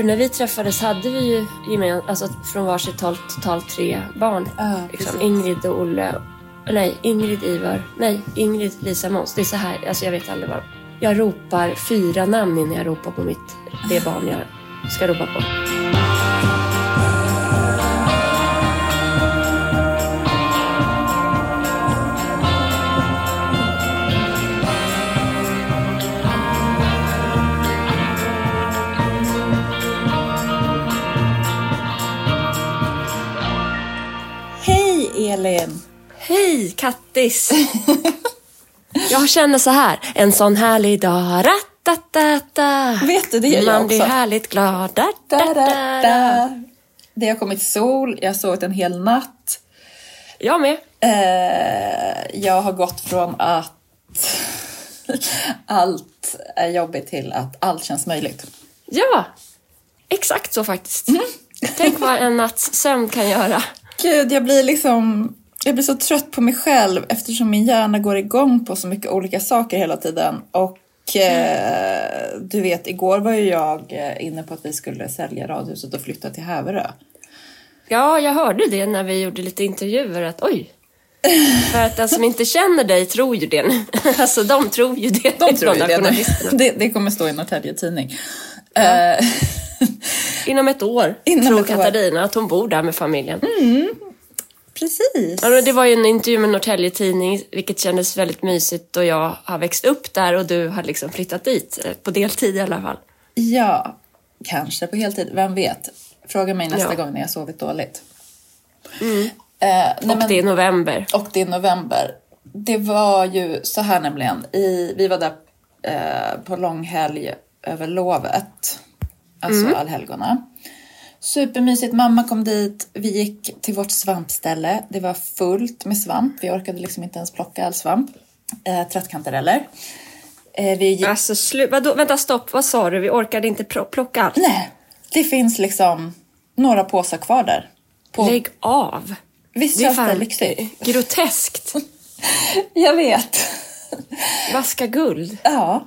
För när vi träffades hade vi ju gemen, alltså från varsitt håll totalt tre barn. Ja, liksom. Ingrid och Olle. Nej, Ingrid, Ivar. Nej, Ingrid, Lisa, Måns. Det är så här, alltså jag vet aldrig vad. Jag ropar fyra namn innan jag ropar på mitt, det barn jag ska ropa på. Hej Elin! Hej Kattis! jag känner så här. En sån härlig dag. Ratatata. Vet du, det gör jag Man blir också. härligt glad. Da, da. da. Det har kommit sol, jag har sovit en hel natt. Jag med. Eh, jag har gått från att allt är jobbigt till att allt känns möjligt. Ja, exakt så faktiskt. Mm. Tänk vad en natts sömn kan göra. Gud, jag blir liksom... Jag blir så trött på mig själv eftersom min hjärna går igång på så mycket olika saker hela tiden. Och eh, du vet, igår var ju jag eh, inne på att vi skulle sälja radhuset och flytta till Häverö. Ja, jag hörde det när vi gjorde lite intervjuer att oj. För att den som inte känner dig tror ju det. Alltså de tror ju det. De tror ju det. Det, det kommer stå i Norrtälje Tidning. Eh, Inom ett år Inom tror ett år. Katarina att hon bor där med familjen. precis. Ja, det var ju en intervju med Norrtälje Tidning, vilket kändes väldigt mysigt och jag har växt upp där och du har liksom flyttat dit, eh, på deltid i alla fall. Ja, kanske på heltid. Vem vet? Fråga mig nästa Ja. gång när jag sovit dåligt. Eh, nej, Och men- det är november. Och det är november. Det var ju så här nämligen. I, vi var där eh, på långhelg över lovet. Alltså allhelgona. Supermysigt. Mamma kom dit. Vi gick till vårt svampställe. Det var fullt med svamp. Vi orkade liksom inte ens plocka all svamp. Eh, trattkantareller. Eh, vi gick... Alltså, slu- vadå? vänta, stopp. Vad sa du? Vi orkade inte pl- plocka allt. Nej, det finns liksom några påsar kvar där. På... Lägg av. Visst Det är fan lyxigt? groteskt. Jag vet. Vaska guld. Ja,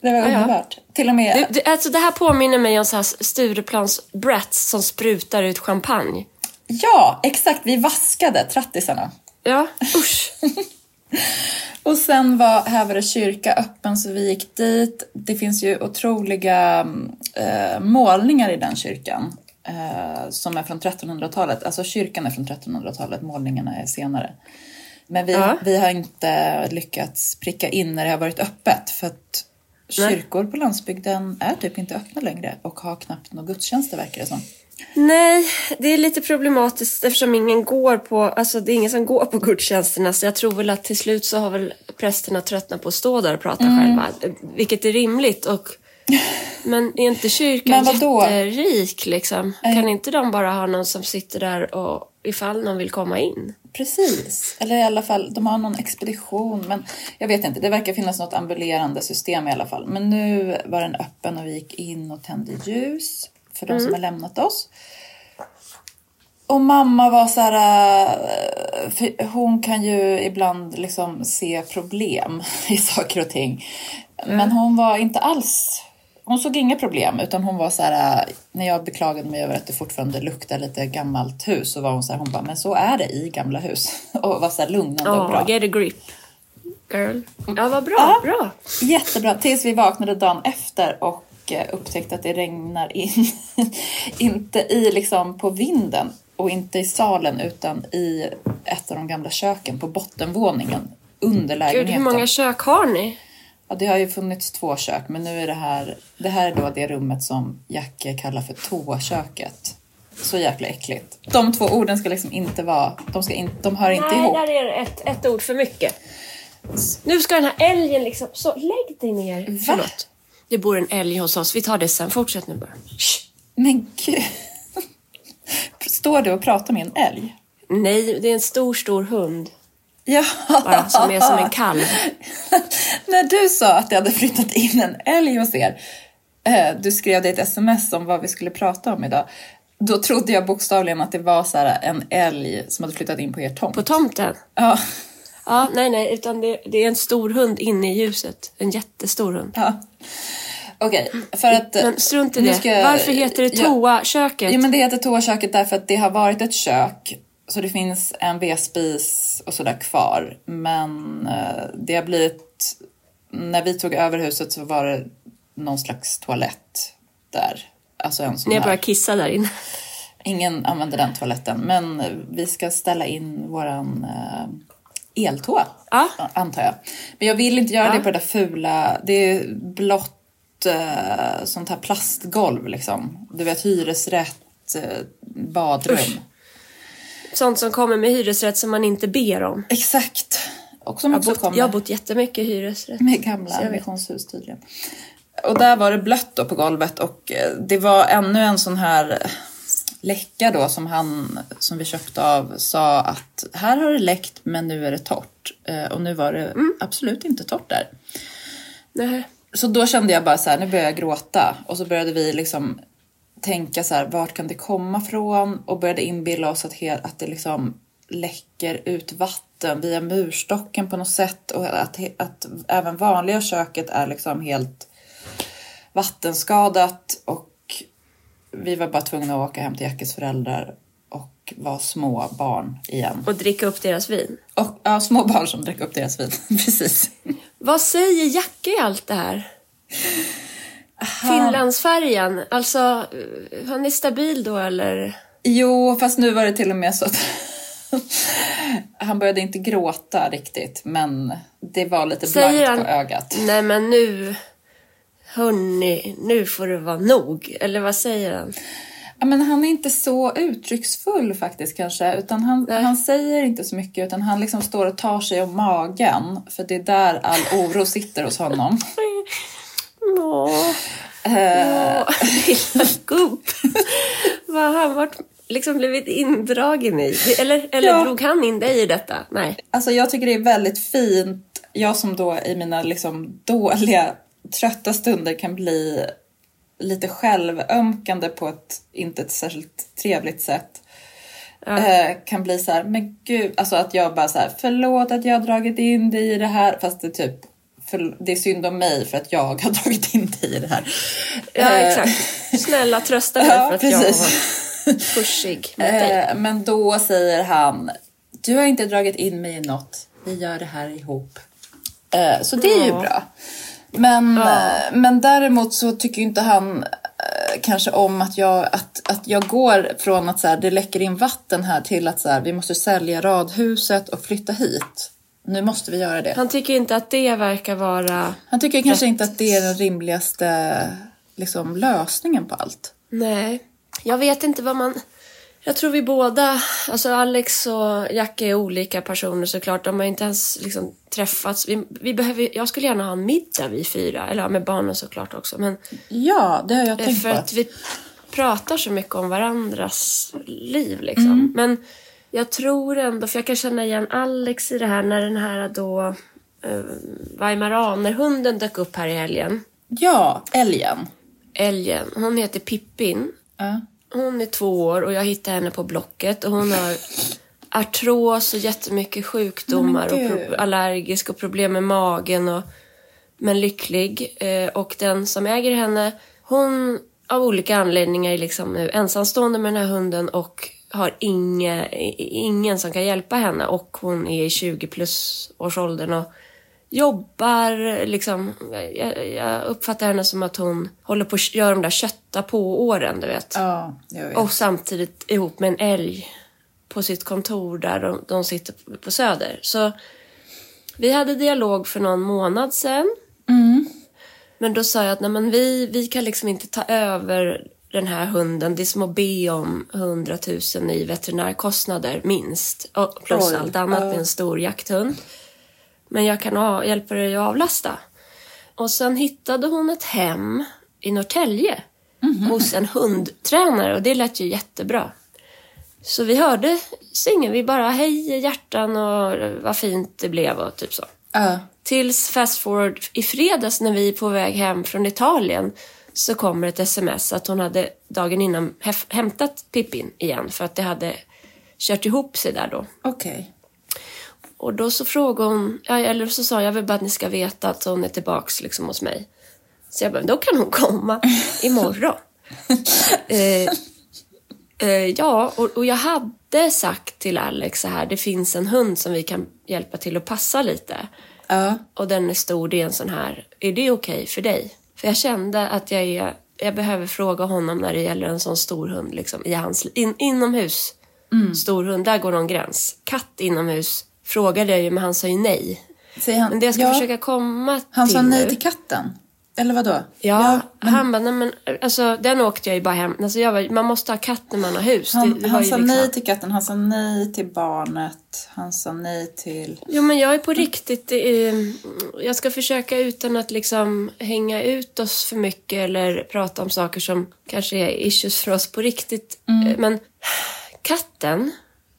det var ja. underbart. Till och med... Det, det, alltså, det här påminner mig om så här Stureplans brats som sprutar ut champagne. Ja, exakt. Vi vaskade trattisarna. Ja, usch. Och sen var Häverö kyrka öppen så vi gick dit. Det finns ju otroliga eh, målningar i den kyrkan. Eh, som är från 1300-talet. Alltså kyrkan är från 1300-talet, målningarna är senare. Men vi, Ja. vi har inte lyckats pricka in när det har varit öppet. För att. Kyrkor på landsbygden är typ inte öppna längre. Och har knappt några gudstjänster verkar det som. Nej, det är lite problematiskt eftersom ingen går på, alltså det är ingen som går på gudstjänsterna så jag tror väl att till slut så har väl prästerna tröttnat på att stå där och prata Mm. själva, vilket är rimligt och men är inte kyrkan jätterik liksom? Kan inte de bara ha någon som sitter där och ifall någon vill komma in? Precis, eller i alla fall, de har någon expedition, men jag vet inte, det verkar finnas något ambulerande system i alla fall. Men nu var den öppen och vi gick in och tände ljus för de som har lämnat oss. Och mamma var så här, för hon kan ju ibland liksom se problem i saker och ting. Men hon var inte alls, hon såg inga problem utan hon var så här, äh, när jag beklagade mig över att det fortfarande luktar lite gammalt hus så var hon så här, hon bara, men så är det i gamla hus. Och var så här lugnande och Ja, bra. get a grip. Girl. Ja, vad bra. Ja. Bra. Jättebra, tills vi vaknade dagen efter och eh, upptäckte att det regnar in, inte i liksom på vinden och inte i salen utan i ett av de gamla köken på bottenvåningen under Gud, lägenheten. hur många kök har ni? Ja, det har ju funnits två kök men nu är det här, det här är då det rummet som Jacke kallar för toaköket. Så jäkla äckligt. De två orden ska liksom inte vara, de, ska in, de hör inte Nej, ihop. där är det ett, ett ord för mycket. Nu ska den här älgen liksom... Så lägg dig ner. Förlåt. Det bor en älg hos oss. Vi tar det sen. Fortsätt nu bara. Men gud. Står du och pratar med en älg? Nej, det är en stor, stor hund. Ja. Bara, som är som en kalv. När du sa att det hade flyttat in en älg hos er, eh, du skrev det ett sms om vad vi skulle prata om idag. Då trodde jag bokstavligen att det var så här en älg som hade flyttat in på er tomt. På tomten. Ja. Ja, nej, nej, utan det, det är en stor hund inne i huset. En jättestor hund. ja. Okej, för att... Men strunt i det. ska jag- Varför heter det Ja. toaköket? Jo men det heter toaköket därför att det har varit ett kök. Så det finns en vedspis och sådär kvar. Men eh, det har blivit... När vi tog över huset så var det någon slags toalett där. Alltså en sån jag här. bara kissar där inne. Ingen använder den toaletten. Men vi ska ställa in våran eh, eltoa. Ja. Antar jag. Men jag vill inte göra Ja. det på det där fula. Det är blått eh, sånt här plastgolv liksom. Du vet hyresrätt, eh, badrum. Usch. Sånt som kommer med hyresrätt som man inte ber om. Exakt. Och som Jag också bott, kommer jag har bott jättemycket i hyresrätt. med gamla missionshus tydligen. Och där var det blött då på golvet och eh, det var ännu en sån här eh, läcka då som han som vi köpte av sa att här har det läckt men nu är det torrt. Eh, Och nu var det Mm. absolut inte torrt där. Nej. Så då kände jag bara så här, nu börjar jag gråta. Och så började vi liksom tänka så här, vart kan det komma från? Och började inbilla oss att, att det liksom läcker ut vatten via murstocken på något sätt. Och att, att även vanliga köket är liksom helt vattenskadat. Och vi var bara tvungna att åka hem till Jackes föräldrar och vara små barn igen. Och dricka upp deras vin. Och ja, små barn som dricker upp deras vin. Precis. Vad säger Jacke i allt det här? Finlandsfärjan, alltså, han är stabil då eller? Jo, fast nu var det till och med så att han började inte gråta riktigt, men det var lite Säger blankt på ögat. Nej men nu, hörni, nu får det vara nog. Eller vad säger han? Ja, men han är inte så uttrycksfull faktiskt kanske, utan han, Nej. han säger inte så mycket, utan han liksom står och tar sig om magen, för det är där all oro sitter hos honom. Eh, ja, lilla gubb. Vad har han varit, liksom blivit indragen i? Eller, eller Ja. drog han in dig i detta? Nej. Alltså jag tycker det är väldigt fint, jag som då i mina liksom dåliga, trötta stunder kan bli lite självömkande på ett inte ett särskilt trevligt sätt. Eh, kan bli så här, men gud, alltså att jag bara så här, förlåt att jag har dragit in dig i det här, fast det typ för, det är synd om mig för att jag har dragit in dig i det här. Ja, Eh, exakt. Snälla trösta mig Ja, för att precis. jag var pushig mot dig. Eh, men då säger han, du har inte dragit in mig i något, vi gör det här ihop. Eh, så det är ju bra. Men, Ja. men däremot så tycker inte han kanske om att jag, att, att jag går från att så här, det läcker in vatten här till att så här, vi måste sälja radhuset och flytta hit. Nu måste vi göra det. Han tycker inte att det verkar vara... Han tycker kanske Rätt. inte att det är den rimligaste liksom, lösningen på allt. Nej, jag vet inte vad man... Jag tror vi båda, alltså Alex och Jacke är olika personer såklart. De har inte ens liksom träffats. Vi, vi behöver, jag skulle gärna ha en middag vi fyra, eller med barnen såklart också. Men Ja, det har jag eh, tänkt för på. att vi pratar så mycket om varandras liv liksom. Mm. Men jag tror ändå, för jag kan känna igen Alex i det här när den här då eh, Weimaranerhunden dök upp här i helgen. Ja, älgen. Älgen, hon heter Pippin. Ja. Hon är två år och jag hittade henne på Blocket och hon har artros och jättemycket sjukdomar och pro- allergisk och problem med magen och men lycklig. Eh, och den som äger henne, hon av olika anledningar är liksom nu ensamstående med den här hunden och har inge, ingen som kan hjälpa henne och hon är i 20 plus årsåldern och jobbar liksom. Jag, jag uppfattar henne som att hon håller på att göra de där kötta på åren, du vet. Ja, vet. Och samtidigt ihop med en älg på sitt kontor där de, de sitter på- Söder. Så vi hade dialog för någon månad sedan. Men då sa jag att nej, men vi, vi kan liksom inte ta över den här hunden. Det är som att be om 100 000 i veterinärkostnader minst. Och plus Oj, allt annat med en stor jakthund. Men jag kan hjälpa dig att avlasta. Och sen hittade hon ett hem i Norrtälje hos en hundtränare och det lät ju jättebra. Så vi hörde singen, vi bara hej hjärtan och vad fint det blev och typ så. Ja. Tills fast forward i fredags när vi är på väg hem från Italien så kommer ett sms att hon hade dagen innan hämtat Pippin igen för att det hade kört ihop sig där då. Okej. Och då så frågade hon, eller så sa jag, vill bara att ni ska veta att hon är tillbaks liksom hos mig. Så jag bara, då kan hon komma imorgon. eh, eh, ja, och, och jag hade sagt till Alex så här, det finns en hund som vi kan hjälpa till att passa lite. Ja. Och den är stor, det är en sån här, är det okej för dig? För jag kände att jag är, jag behöver fråga honom när det gäller en sån stor hund liksom, i hans, in, inomhus. Stor hund, där går någon gräns. Katt inomhus frågade jag ju, men han sa ju nej. Han, Men det jag ska ja, försöka komma Han till sa nej till katten? Eller vad då? Ja, han bara, nej men alltså den åkte jag ju bara hem. Alltså jag var, man måste ha katt när man har hus. Han, det, han sa liksom- nej till katten, han sa nej till barnet, han sa nej till... Jo men jag är på riktigt, eh, jag ska försöka utan att liksom hänga ut oss för mycket eller prata om saker som kanske är issues för oss på riktigt. Eh, Men katten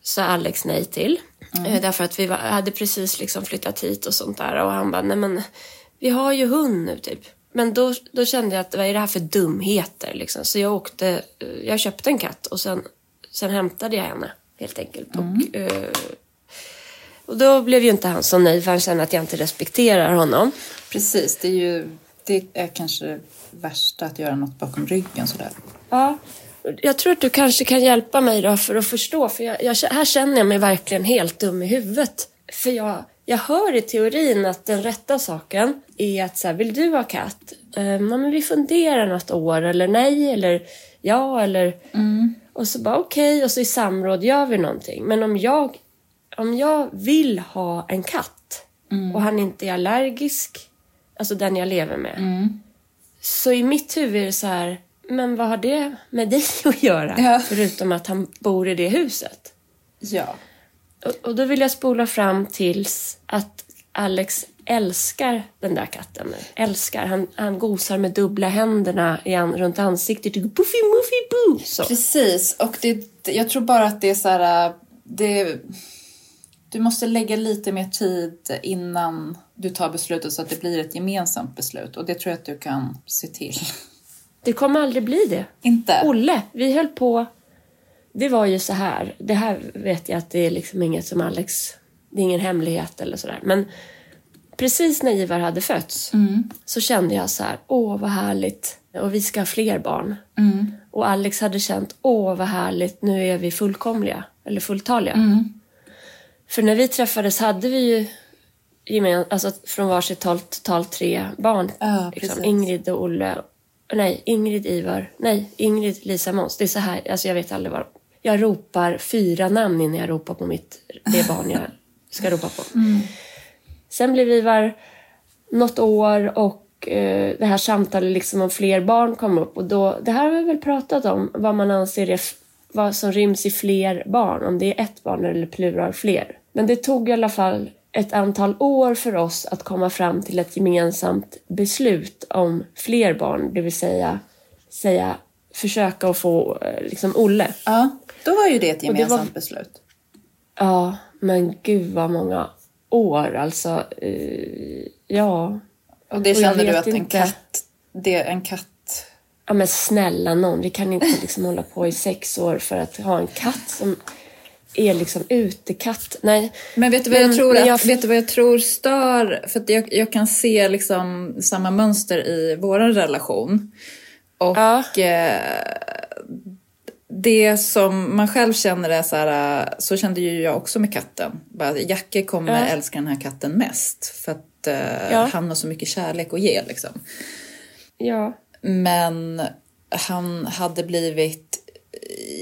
sa Alex nej till. Eh, Därför att vi var, hade precis liksom flyttat hit och sånt där och han bara, nej men vi har ju hund nu typ. Men då, då kände jag att vad är det här för dumheter liksom? Så jag åkte, eh, jag köpte en katt och sen, sen hämtade jag henne helt enkelt. Och, eh, och då blev ju inte han så nöjd för han kände att jag inte respekterar honom. Precis, det är ju... Det är kanske det värsta, att göra något bakom ryggen sådär. Ja. Jag tror att du kanske kan hjälpa mig då för att förstå. För jag, jag, här känner jag mig verkligen helt dum i huvudet. För jag, jag hör i teorin att den rätta saken är att så här, vill du ha katt? Ja, men vi funderar något år eller nej eller ja eller... Och så bara okej och så i samråd gör vi någonting. Men om jag, om jag vill ha en katt och han inte är allergisk, alltså den jag lever med. Så i mitt huvud är det så här, men vad har det med dig att göra? Ja. Förutom att han bor i det huset. Ja. Och, då vill jag spola fram tills att Alex älskar den där katten. Älskar. Han, han gosar med dubbla händerna i an, runt ansiktet. Puffy, muffy, boo! Så. Precis, och det, jag tror bara att det är så här... äh, Det, du måste lägga lite mer tid innan du tar beslutet så att det blir ett gemensamt beslut. Och det tror jag att du kan se till. Det kommer aldrig bli det. Inte? Olle, vi höll på... Det var ju så här. Det här vet jag att det är liksom inget som Alex... Det är ingen hemlighet eller sådär. Men precis när Ivar hade fötts så kände jag så här. Åh, vad härligt. Och vi ska ha fler barn. Och Alex hade känt. Åh, vad härligt. Nu är vi fullkomliga. Eller fulltaliga. För när vi träffades hade vi ju gemen, alltså från varsitt håll totalt tre barn. Ja, liksom. Ingrid och Olle. Nej, Ingrid, Ivar. Nej, Ingrid, Lisa, Måns. Det är så här, alltså jag vet aldrig vad. Jag ropar fyra namn innan jag ropar på mitt, det barn jag ska ropa på. Sen blev Ivar något år och eh, det här samtalet liksom om fler barn kom upp. Och då, det här har vi väl pratat om, vad man anser är vad som ryms i fler barn. Om det är ett barn eller plural fler. Men det tog i alla fall ett antal år för oss att komma fram till ett gemensamt beslut om fler barn. Det vill säga, säga försöka att få eh, liksom Olle. Ja, då var ju det ett det var- gemensamt beslut. Ja, men gud vad många år alltså. Eh, ja. Och det Och känner du att en inte. katt... Det, en katt... Ja men snälla någon, vi kan inte liksom hålla på i sex år för att ha en katt som är liksom utekatt. Nej. Men vet du vad Men- jag tror, att, jag- vet du vad jag tror stör? För att jag, jag kan se liksom samma mönster i vår relation. Och Ja. eh, det som man själv känner är så här, eh, så kände ju jag också med katten. Bara, Jacke kommer Ja. älska den här katten mest. För att eh, Ja. han har så mycket kärlek att ge liksom. Ja. Men han hade blivit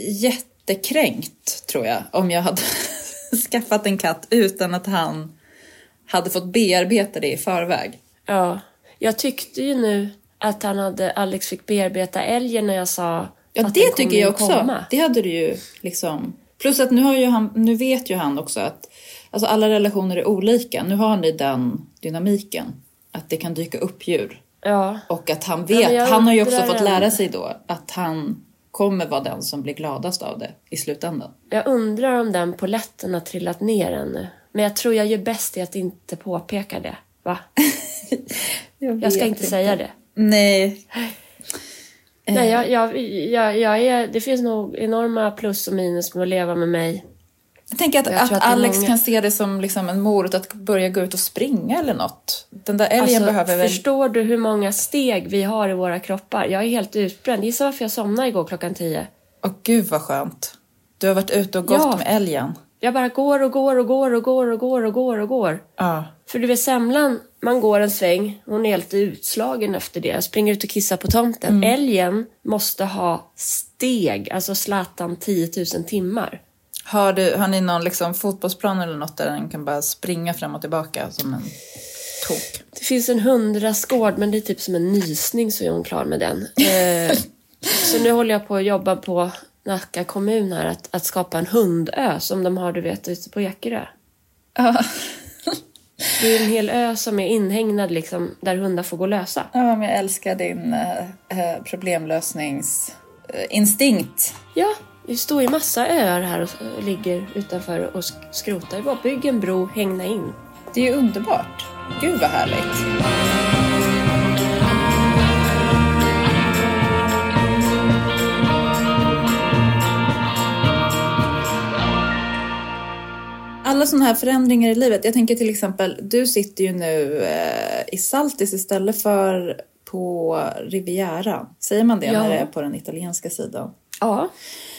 jättekränkt, tror jag, om jag hade skaffat en katt utan att han hade fått bearbeta det i förväg. Ja. Jag tyckte ju nu att han hade, Alex fick bearbeta älgen när jag sa Ja, att det tycker jag också. komma. Det hade du ju liksom... Plus att nu, har ju han, nu vet ju han också att alltså alla relationer är olika. Nu har ni den dynamiken. Att det kan dyka upp djur. Ja. Och att han Ja, vet, jag han har ju också fått lära sig då att han kommer vara den som blir gladast av det i slutändan. Jag undrar om den poletten har trillat ner ännu. Men jag tror jag gör bäst i att inte påpeka det. Va? Jag ska vet inte säga det. Nej, Nej, jag, jag, jag, jag är, det finns nog enorma plus och minus med att leva med mig. Jag tänker att, Jag att, att Alex många- kan se det som liksom en morot att börja gå ut och springa eller något. Den där älgen Alltså, behöver väl... Förstår du hur många steg vi har i våra kroppar? Jag är helt utbränd. Gissa varför jag somnade igår klockan tio? Åh gud vad skönt. Du har varit ute och gått Ja. med älgen. Jag bara går och går och går och går och går och går och går. Ja. För du vet semlan, man går en sväng, hon är helt utslagen efter det. Springer ut och kissar på tomten. Mm. Älgen måste ha steg, alltså Zlatan 10 000 timmar. Har, du, har ni någon liksom fotbollsplan eller något där den kan bara springa fram och tillbaka som en tok? Det finns en hundrastgård, men det är typ som en nysning så är hon klar med den. Eh, så nu håller jag på att jobba på Nacka kommun här, att, att skapa en hundö som de har, du vet, ute på Jäckerö. Det är en hel ö som är inhägnad liksom, där hundar får gå lösa. Ja, men jag älskar din eh, eh, problemlösningsinstinkt. Ja, det står ju massa öar här och och ligger utanför och sk- skrotar. Bara bygg en bro, hängna in. Det är ju underbart. Gud vad härligt. Alla sådana här förändringar i livet. Jag tänker till exempel, du sitter ju nu eh, i Saltis istället för på Riviera. Säger man det Ja. när det är på den italienska sidan? Ja,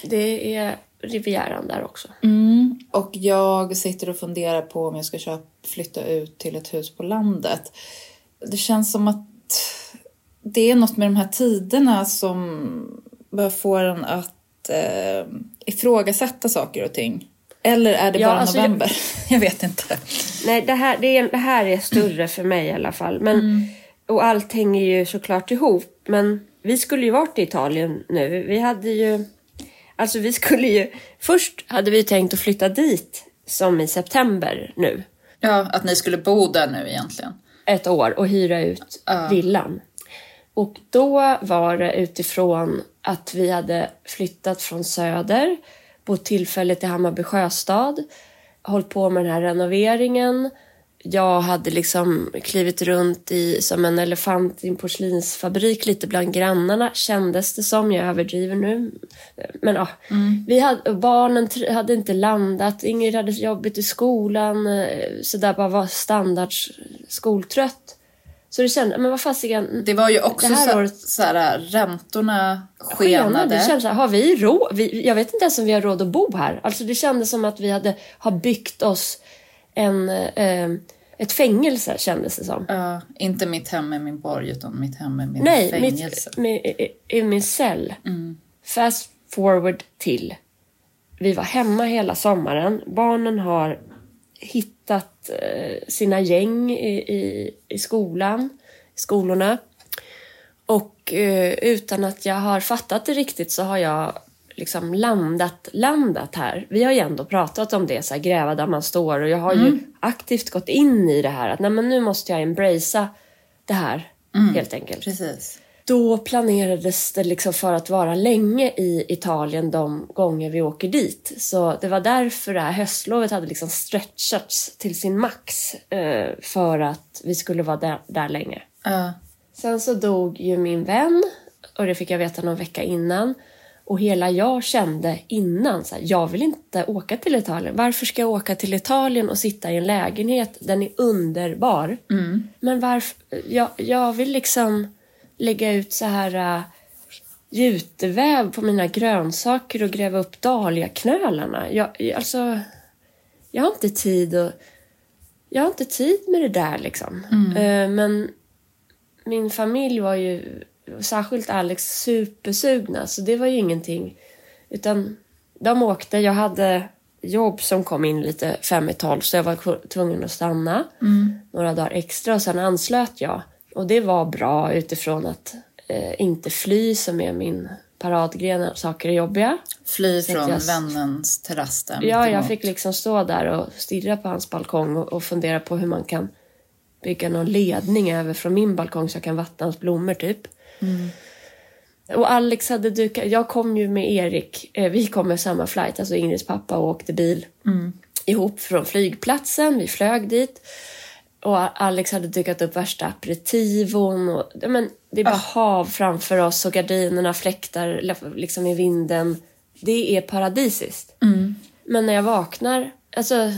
det är Rivieran där också. Mm. Och jag sitter och funderar på om jag ska köpa, flytta ut till ett hus på landet. Det känns som att det är något med de här tiderna som bör få en att eh, ifrågasätta saker och ting. Eller är det Ja, bara alltså jag- november? Jag... vet inte. Nej, det här, det, är, det här är större för mig i alla fall. Men, Och allt hänger ju såklart ihop. Men vi skulle ju varit i Italien nu. Vi hade ju... Alltså vi skulle ju... Först hade vi tänkt att flytta dit som i september nu. Ja, att ni skulle bo där nu egentligen. ett år och hyra ut villan. Och då var det utifrån att vi hade flyttat från Söder, bott tillfälligt i Hammarby sjöstad, hållit på med den här renoveringen. Jag hade liksom klivit runt i, som en elefant i en porslinsfabrik lite bland grannarna, kändes det som. Jag överdriver nu. Men ja, vi hade, barnen hade inte landat, Ingrid hade jobbigt i skolan, eh, så där bara var standard skoltrött. Så det kände, men vad fasiken. Det var ju också Det här så, året- så här, räntorna Skenade. skenade. Det kändes så här, har vi råd? Jag vet inte ens om vi har råd att bo här. Alltså det kändes som att vi hade har byggt oss en, eh, ett fängelse kändes det som. Ja, inte mitt hem är min borg utan mitt hem är min Nej, fängelse. med, i, min cell. Fast forward till. Vi var hemma hela sommaren. Barnen har hittat eh, sina gäng i, i, i skolan, i skolorna. Och eh, utan att jag har fattat det riktigt så har jag liksom landat, landat här. Vi har ju ändå pratat om det, så här, gräva där man står. Och jag har ju aktivt gått in i det här att nej, men nu måste jag embracea det här helt enkelt. Precis. Då planerades det liksom för att vara länge i Italien de gånger vi åker dit. Så det var därför det här höstlovet hade liksom stretchats till sin max eh, för att vi skulle vara där, där länge. Ja. Sen så dog ju min vän och det fick jag veta någon vecka innan. Och hela jag kände innan så här, jag vill inte åka till Italien. Varför ska jag åka till Italien och sitta i en lägenhet? Den är underbar. Men varför? Jag, jag vill liksom lägga ut så här uh, juteväv på mina grönsaker och gräva upp dahliaknölarna. Jag, alltså, jag har inte tid att... Jag har inte tid med det där liksom. Eh, men min familj var ju, särskilt Alex, supersugna. Så det var ju ingenting. Utan de åkte. Jag hade jobb som kom in lite fem i tolv så jag var tvungen att stanna några dagar extra och sen anslöt jag. Och det var bra utifrån att eh, inte fly som är min paradgren när saker är jobbiga. Fly från jag- vännens terrass där Ja, jag fick liksom stå där och stirra på hans balkong och, och fundera på hur man kan bygga någon ledning över från min balkong så jag kan vattna hans blommor typ. Och Alex hade dukat, jag kom ju med Erik, eh, vi kom med samma flight, alltså Ingrids pappa och åkte bil ihop från flygplatsen, vi flög dit. Och Alex hade dukat upp värsta aperitivon och men, det är bara hav framför oss och gardinerna fläktar liksom i vinden. Det är paradisiskt. Men när jag vaknar, alltså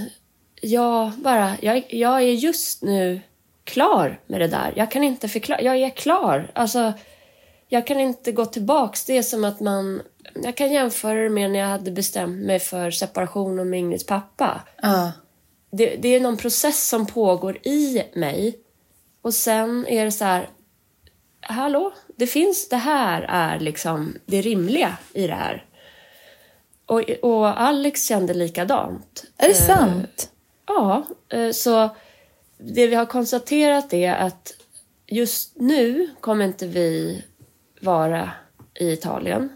jag bara, jag, jag är just nu klar med det där. Jag kan inte förklara. Jag är klar. Alltså, jag kan inte gå tillbaks. Det är som att man... Jag kan jämföra det med när jag hade bestämt mig för separation med Ingrids pappa. Ja. Det, det är någon process som pågår i mig. Och sen är det så här... Hallå? Det finns... Det här är liksom det rimliga i det här. Och, och Alex kände likadant. Är det sant? Ja, eh, så det vi har konstaterat är att just nu kommer inte vi vara i Italien.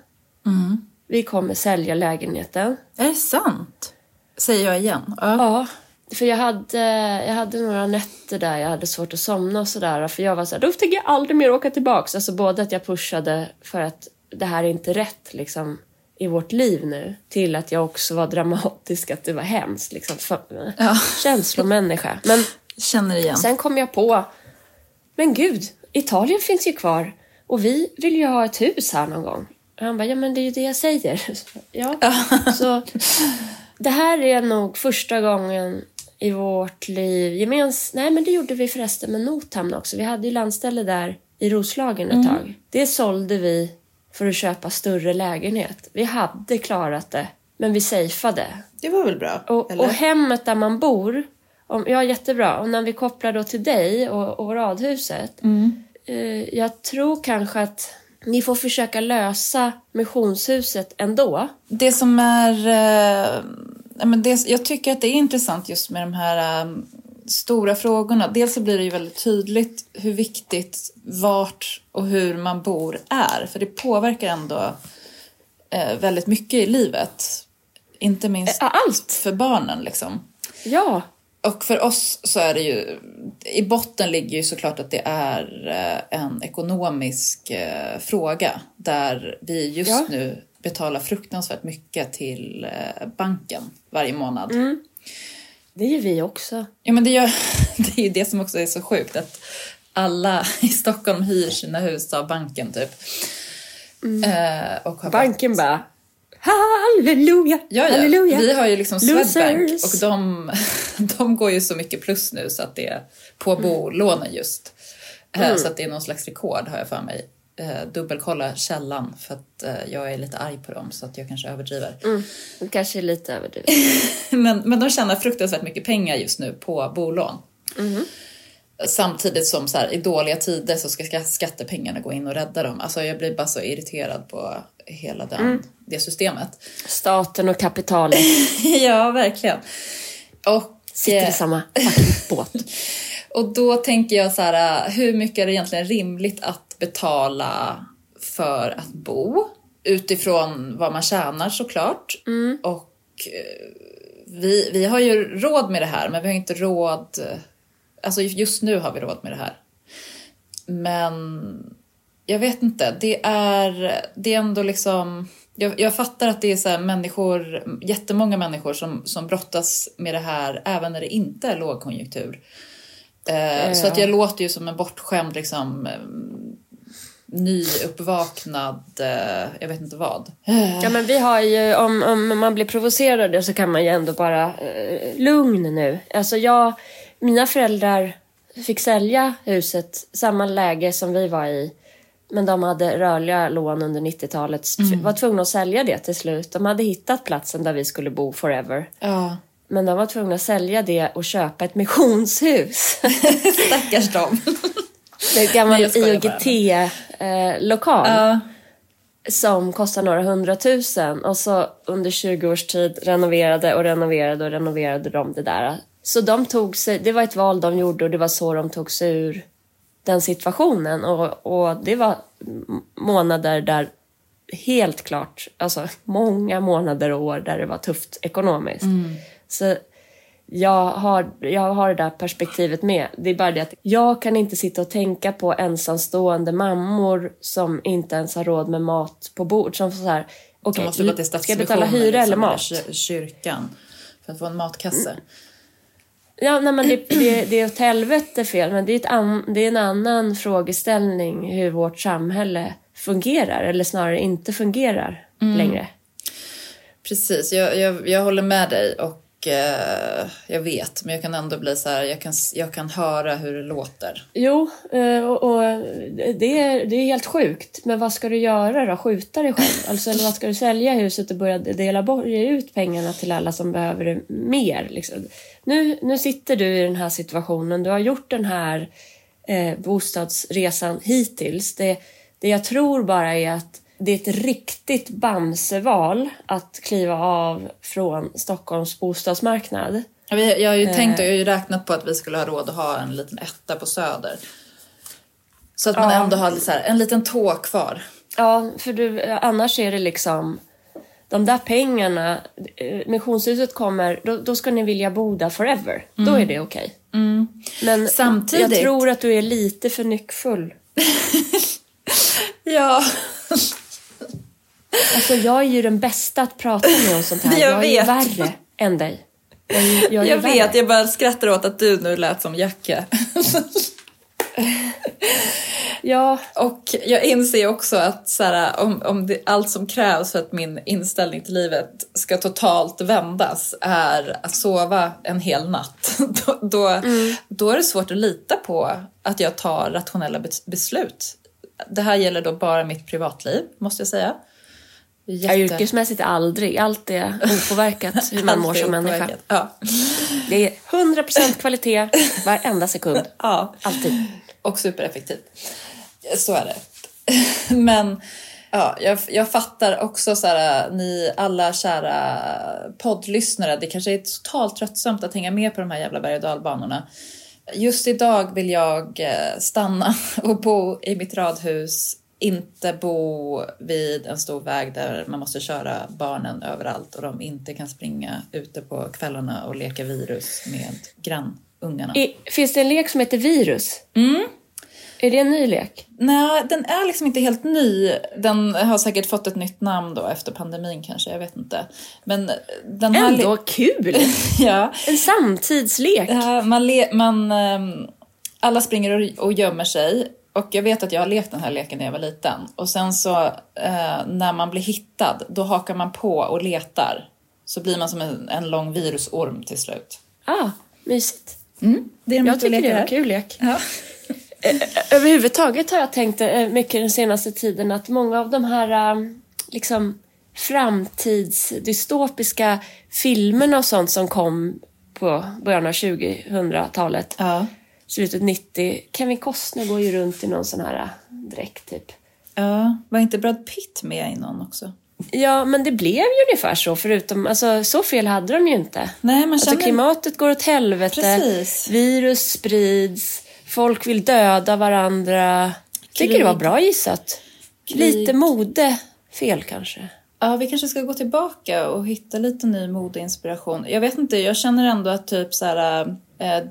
Vi kommer sälja lägenheten. Är det sant? Säger jag igen. Ja. Ja, för jag hade, jag hade några nätter där jag hade svårt att somna och sådär. För jag var såhär, då tänker jag aldrig mer åka tillbaks. Alltså både att jag pushade för att det här är inte rätt liksom i vårt liv nu. Till att jag också var dramatisk, att det var hemskt liksom. För, Ja. Känslomänniska. Men Känner igen. Sen kom jag på, men gud, Italien finns ju kvar och vi vill ju ha ett hus här någon gång. Och han bara, ja men det är ju det jag säger. Ja, så det här är nog första gången i vårt liv gemens... Nej, men det gjorde vi förresten med Nothamn också. Vi hade ju landställe där i Roslagen ett tag. Det sålde vi för att köpa större lägenhet. Vi hade klarat det, men vi safeade. Det var väl bra? Och, eller? och hemmet där man bor, om, ja jättebra. Och när vi kopplar då till dig och, och radhuset. Mm. Eh, jag tror kanske att ni får försöka lösa missionshuset ändå. Det som är... Eh, men det, jag tycker att det är intressant just med de här eh, stora frågorna. Dels så blir det ju väldigt tydligt hur viktigt vart och hur man bor är. För det påverkar ändå eh, väldigt mycket i livet. Inte minst allt! för barnen liksom. Ja, Och för oss så är det ju, i botten ligger ju såklart att det är eh, en ekonomisk eh, fråga där vi just Ja. nu betalar fruktansvärt mycket till eh, banken varje månad. det gör vi också. Ja men det, gör, det är ju det som också är så sjukt att alla i Stockholm hyr sina hus av banken typ. Eh, och Banken bara, halleluja, Ja, ja. halleluja. Vi har ju liksom Losers. Swedbank och de, de går ju så mycket plus nu så att det är på bolånen just. Eh, Så att det är någon slags rekord har jag för mig. Eh, dubbelkolla källan för att eh, jag är lite arg på dem så att jag kanske överdriver. Mm, kanske är lite överdrivet. Men, men de tjänar fruktansvärt mycket pengar just nu på bolån. Samtidigt som så här, i dåliga tider så ska ska skattepengarna gå in och rädda dem. Alltså jag blir bara så irriterad på hela den, det systemet. Staten och kapitalet ja, verkligen. Och, sitter eh, i samma fucking båt. Och då tänker jag så här, hur mycket är det egentligen rimligt att betala för att bo? Utifrån vad man tjänar såklart. Och eh, vi, vi har ju råd med det här, men vi har inte råd... Alltså just nu har vi råd med det här. Men jag vet inte, det är, det är ändå liksom... Jag, jag fattar att det är så här människor, jättemånga människor som, som brottas med det här även när det inte är lågkonjunktur. Eh, Så att jag låter ju som en bortskämd, liksom, eh, nyuppvaknad, eh, jag vet inte vad. Ja men vi har ju, om, om man blir provocerad så kan man ju ändå bara, eh, lugn nu. Alltså jag, mina föräldrar fick sälja huset, samma läge som vi var i. Men de hade rörliga lån under 90-talet, var tvungna att sälja det till slut. De hade hittat platsen där vi skulle bo forever. Ja, Men de var tvungna att sälja det och köpa ett missionshus. stackars dem. Det är en gammal. IOGT-lokal. Ja. som kostar några hundratusen och så under 20 års tid renoverade och renoverade och renoverade de det där. Så de tog sig, det var ett val de gjorde och det var så de tog sig ur den situationen och, och det var månader där helt klart, alltså många månader och år där det var tufft ekonomiskt. Så jag har, jag har det där perspektivet med. Det är bara det att jag kan inte sitta och tänka på ensamstående mammor som inte ens har råd med mat på bord. Som så här, okej, måste gå till ska jag betala hyra eller liksom, mat? ky- kyrkan för att få en matkasse. Ja, nej, men det, det, det är åt helvete fel, men det är, an, det är en annan frågeställning hur vårt samhälle fungerar, eller snarare inte fungerar längre. Precis, jag, jag, jag håller med dig och eh, jag vet, men jag kan ändå bli så här, jag kan, jag kan höra hur det låter. Jo, eh, och, och det, är, det är helt sjukt. Men vad ska du göra då? Skjuta dig själv? Alltså, eller vad ska du sälja huset och börja dela bort, ge ut pengarna till alla som behöver det mer? Liksom? Nu, nu sitter du i den här situationen. Du har gjort den här eh, bostadsresan hittills. Det, det jag tror bara är att det är ett riktigt Bamseval att kliva av från Stockholms bostadsmarknad. Jag har ju tänkt och jag har ju räknat på att vi skulle ha råd att ha en liten etta på Söder. Så att man Ja. ändå har så här, en liten tå kvar. Ja, för du, annars är det liksom... De där pengarna, eh, missionshuset kommer, då, då ska ni vilja bo där forever. Då är det okej. Men Samtidigt- jag tror att du är lite för nyckfull. Ja, Alltså jag är ju den bästa att prata med om sånt här. Jag jag är ju värre än dig. Jag, är jag, är jag vet. Jag bara skrattar åt att du nu lät som Jacke. Ja, Och jag inser också att så här, om, om det, allt som krävs för att min inställning till livet ska totalt vändas är att sova en hel natt. Då, då, då är det svårt att lita på att jag tar rationella bes- beslut. Det här gäller då bara mitt privatliv, måste jag säga. Jätte- yrkesmässigt aldrig. Allt är opåverkat hur man mår som människa. Ja. Det är 100% kvalitet varenda sekund. ja. Alltid. Och supereffektiv. Så är det. Men ja, jag, jag fattar också så här, ni alla kära poddlyssnare, det kanske är totalt tröttsamt att hänga med på de här jävla berg och dalbanorna. Just idag vill jag eh, stanna och bo i mitt radhus, inte bo vid en stor väg där man måste köra barnen överallt och de inte kan springa ute på kvällarna och leka virus med grannungarna. I, finns det en lek som heter virus? Mm. Är det en ny lek? Nej, den är liksom inte helt ny. Den har säkert fått ett nytt namn då efter pandemin kanske, jag vet inte. Men den här... Ändå kul! ja. En samtidslek. Ja, man, le- man, ehm, alla springer och, och gömmer sig. Och jag vet att jag har lekt den här leken när jag var liten. Och sen så eh, när man blir hittad, då hakar man på och letar. Så blir man som en, en lång virusorm till slut. Ah, mysigt. Mm, det är Jag tycker det är en kul lek. Ja. Överhuvudtaget har jag tänkt eh, mycket den senaste tiden att många av de här eh, liksom framtidsdystopiska filmerna och sånt som kom på början av 2000-talet, Ja. Slutet 90. Kevin Costner går ju runt i någon sån här eh, dräkt typ. ja. Var inte Brad Pitt med i någon också? Ja, men det blev ju ungefär så förutom, alltså så fel hade de ju inte. Nej, man Alltså känner... klimatet går åt helvete, Precis. virus sprids, folk vill döda varandra. Tycker det var bra gissat. Krig. Lite mode, fel kanske. Ja, vi kanske ska gå tillbaka och hitta lite ny modeinspiration. Jag vet inte, jag känner ändå att typ så här, äh,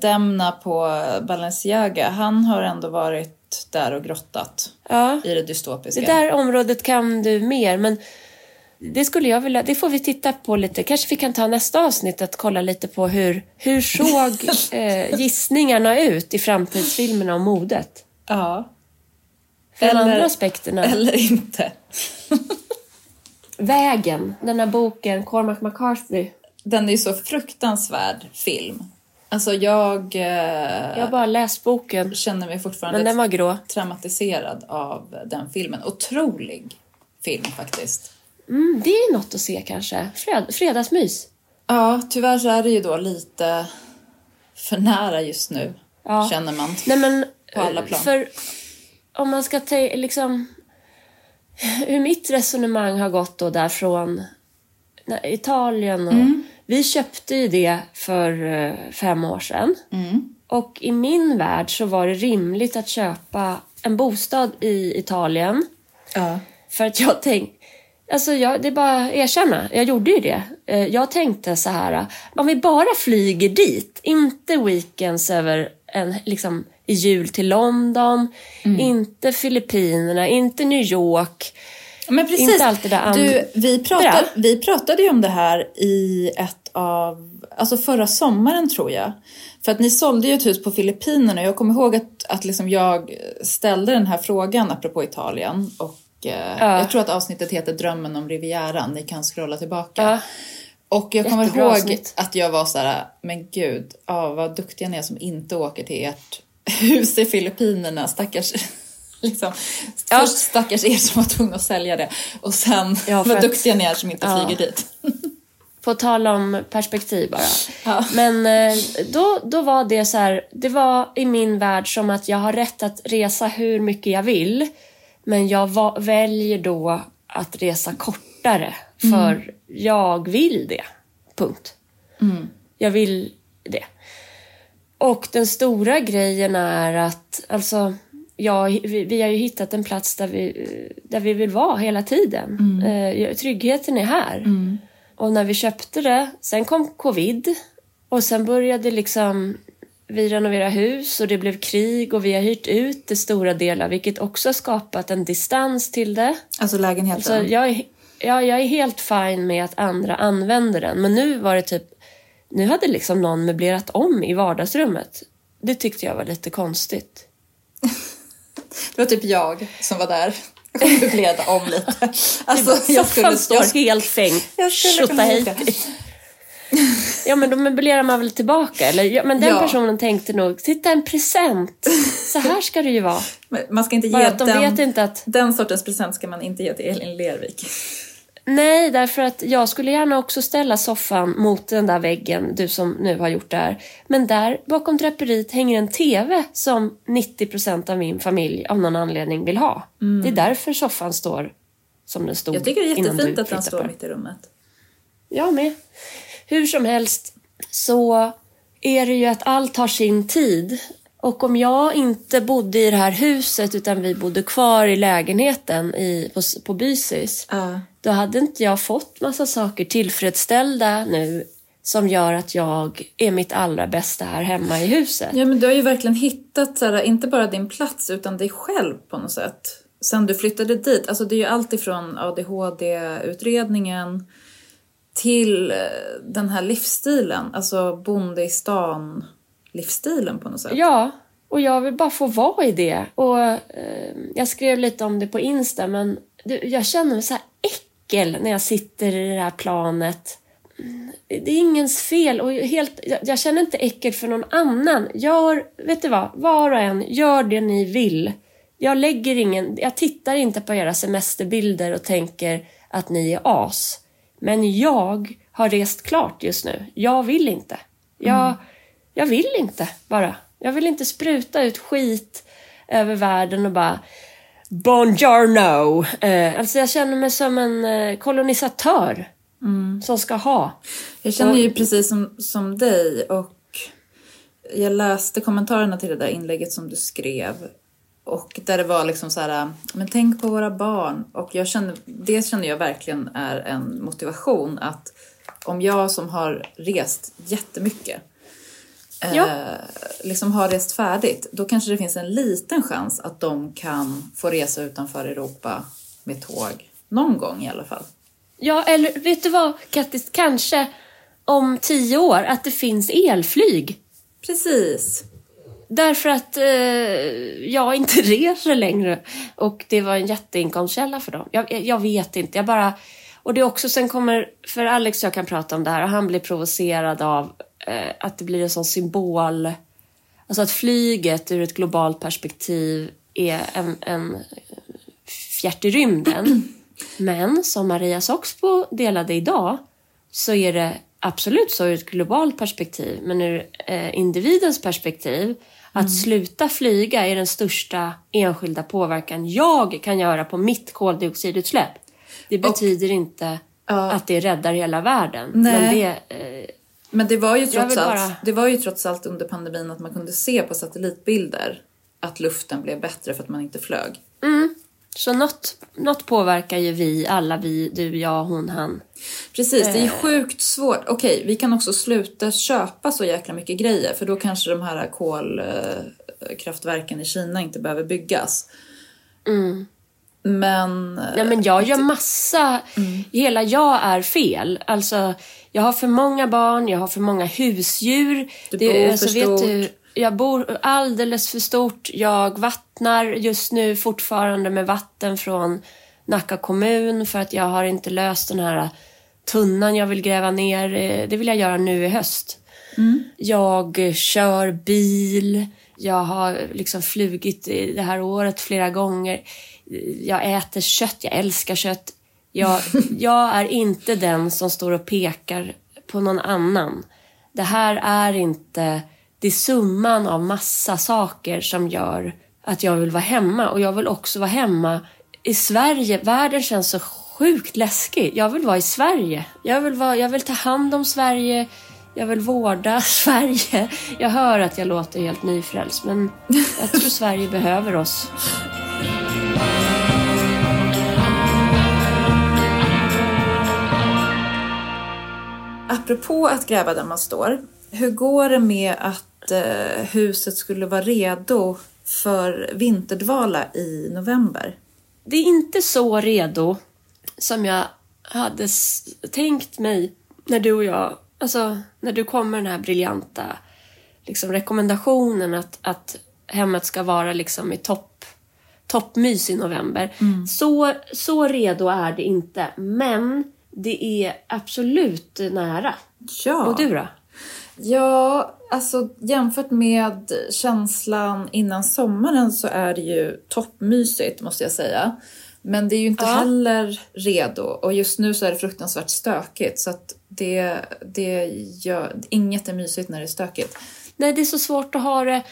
Demna på Balenciaga, han har ändå varit där och grottat Ja, i det dystopiska. det där området kan du mer, men det skulle jag vilja, det får vi titta på lite. Kanske vi kan ta nästa avsnitt att kolla lite på hur, hur såg eh, gissningarna ut i framtidsfilmerna om modet? Ja. Från Eller- andra aspekterna. Eller inte. Vägen, den här boken, Cormac McCarthy. Den är ju så fruktansvärd film. Alltså jag, eh, Jag har bara läst boken, känner mig fortfarande men den var grå. traumatiserad av den filmen. Otrolig film faktiskt. Mm, det är något att se kanske. Fred, fredagsmys. Ja, tyvärr så är det ju då lite för nära just nu, Ja. känner man. Nej men, På alla plan. för om man ska ta liksom hur mitt resonemang har gått då därifrån Italien och Mm. Vi köpte ju det för eh, fem år sedan. Mm. Och i min värld så var det rimligt att köpa en bostad i Italien Ja. För att jag tänkte, alltså jag, det är bara att erkänna, jag gjorde ju det. Eh, Jag tänkte så här, om vi bara flyger dit, inte weekends över en, liksom, i jul till London, inte Filippinerna, inte New York. Men precis. Inte allt det andra. Du, vi, pratade, vi pratade ju om det här i ett av, alltså förra sommaren tror jag. För att ni sålde ju ett hus på Filippinerna och jag kommer ihåg att, att liksom jag ställde den här frågan apropå Italien. Och eh, Ja. jag tror att avsnittet heter Drömmen om Rivieran, ni kan scrolla tillbaka. Ja. Och jag kommer ihåg avsnitt. att jag var så här, men gud, ja, vad duktiga ni är som inte åker till ert hus i Filippinerna. Stackars, liksom, Ja. först stackars er som var tvungna att sälja det och sen Ja, vad att- duktiga ni är som inte Ja. flyger dit. På tal om perspektiv bara. Ja. Men eh, då, då var det så här, det var i min värld som att jag har rätt att resa hur mycket jag vill. Men jag va- väljer då att resa kortare för jag vill det. Punkt. Jag vill det. Och den stora grejen är att, alltså, ja, vi, vi har ju hittat en plats där vi, där vi vill vara hela tiden. Eh, tryggheten är här. Och när vi köpte det, sen kom covid och sen började liksom vi renovera hus och det blev krig och vi har hyrt ut det stora delar vilket också har skapat en distans till det. Alltså lägenheten. Så jag är, ja, jag är helt fin med att andra använder den. Men nu var det typ... Nu hade liksom någon möblerat om i vardagsrummet. Det tyckte jag var lite konstigt. Det var typ jag som var där och möblerade om lite. Alltså, jag skulle, står jag, helt fängd. jag skulle Tjotta hej. Ja, men då möblerar man väl tillbaka? Eller? Ja, men den Ja. personen tänkte nog, titta en present. Så här ska det ju vara. Men Man ska inte Bara ge att de den, vet inte att... den sortens present ska man inte ge till Elin Lervik. Nej, därför att jag skulle gärna också ställa soffan mot den där väggen, du som nu har gjort det här. Men där bakom draperiet hänger en TV som 90% av min familj av någon anledning vill ha. Det är därför soffan står som den stod Jag tycker det är jättefint att den står mitt i rummet. Jag med. Hur som helst så är det ju att allt har sin tid. Och om jag inte bodde i det här huset utan vi bodde kvar i lägenheten i, på, på Bysis. Ja. Då hade inte jag fått massa saker tillfredsställda nu som gör att jag är mitt allra bästa här hemma i huset. Ja, men du har ju verkligen hittat så här, inte bara din plats utan dig själv på något sätt. Sen du flyttade dit. Alltså det är ju allt ifrån ADHD-utredningen till eh, den här livsstilen. Alltså bonde i stan-livsstilen på något sätt. Ja, och jag vill bara få vara i det. Och eh, Jag skrev lite om det på Insta, men det, jag känner mig så här äckel när jag sitter i det här planet. Mm, Det är ingens fel och helt, jag, jag känner inte äckel för någon annan. Gör, vet du vad, var och en, gör det ni vill. Jag lägger ingen, jag tittar inte på era semesterbilder och tänker att ni är as. Men jag har rest klart just nu. Jag vill inte. Jag, jag vill inte bara. Jag vill inte spruta ut skit över världen och bara Buongiorno! Eh, alltså jag känner mig som en eh, kolonisatör som ska ha. Jag känner ju precis som, som dig och jag läste kommentarerna till det där inlägget som du skrev. Och där det var liksom så här, men tänk på våra barn. Och jag känner, det känner jag verkligen är en motivation att om jag som har rest jättemycket Ja. eh, liksom har rest färdigt, då kanske det finns en liten chans att de kan få resa utanför Europa med tåg. Någon gång i alla fall. Ja, eller vet du vad Kattis? Kanske om tio år att det finns elflyg. Precis. Därför att eh, jag inte reser längre. Och det var en jätteinkomstkälla för dem. Jag, jag vet inte. Jag bara... Och det är också sen kommer... För Alex och jag kan prata om det här och han blir provocerad av eh, att det blir en sån symbol. Alltså att flyget ur ett globalt perspektiv är en, en fjärt i rymden. Men som Maria Soxbo delade idag så är det absolut så ur ett globalt perspektiv. Men ur eh, individens perspektiv att sluta flyga är den största enskilda påverkan jag kan göra på mitt koldioxidutsläpp. Det betyder inte Ja. att det räddar hela världen. Nej. Men det, eh, Men det var, ju trots vill allt, bara- det var ju trots allt under pandemin att man kunde se på satellitbilder att luften blev bättre för att man inte flög. så något, något påverkar ju vi, alla vi, du, jag, hon, han. Precis, Eh. det är sjukt svårt. Okej, vi kan också sluta köpa så jäkla mycket grejer för då kanske de här kolkraftverken i Kina inte behöver byggas. Men... Ja, men jag gör massa... Hela jag är fel. Alltså, jag har för många barn, jag har för många husdjur. Du bor för vet stort. du, jag bor alldeles för stort. Jag vattnar just nu fortfarande med vatten från Nacka kommun för att jag har inte löst den här tunnan jag vill gräva ner, eh, det vill jag göra nu i höst. Jag eh, kör bil, jag har liksom flugit i det här året flera gånger. Jag äter kött, jag älskar kött. Jag, jag är inte den som står och pekar på någon annan. Det här är inte... Det är summan av massa saker som gör att jag vill vara hemma. Och jag vill också vara hemma i Sverige. Världen känns så sjukt läskig. Jag vill vara i Sverige. Jag vill, vara, jag vill ta hand om Sverige. Jag vill vårda Sverige. Jag hör att jag låter helt nyfrälst, men jag tror Sverige behöver oss. Apropå att gräva där man står. Hur går det med att eh, huset skulle vara redo för vinterdvala i november? Det är inte så redo som jag hade tänkt mig när du och jag, alltså när du kom med den här briljanta liksom, rekommendationen att, att hemmet ska vara liksom i topp, toppmys i november. Så, så redo är det inte, men det är absolut nära. Ja. Och du då? Ja, alltså jämfört med känslan innan sommaren så är det ju toppmysigt måste jag säga. Men det är ju inte Ja. heller redo och just nu så är det fruktansvärt stökigt så att det, det gör, inget är mysigt när det är stökigt. Nej, det är så svårt att ha det.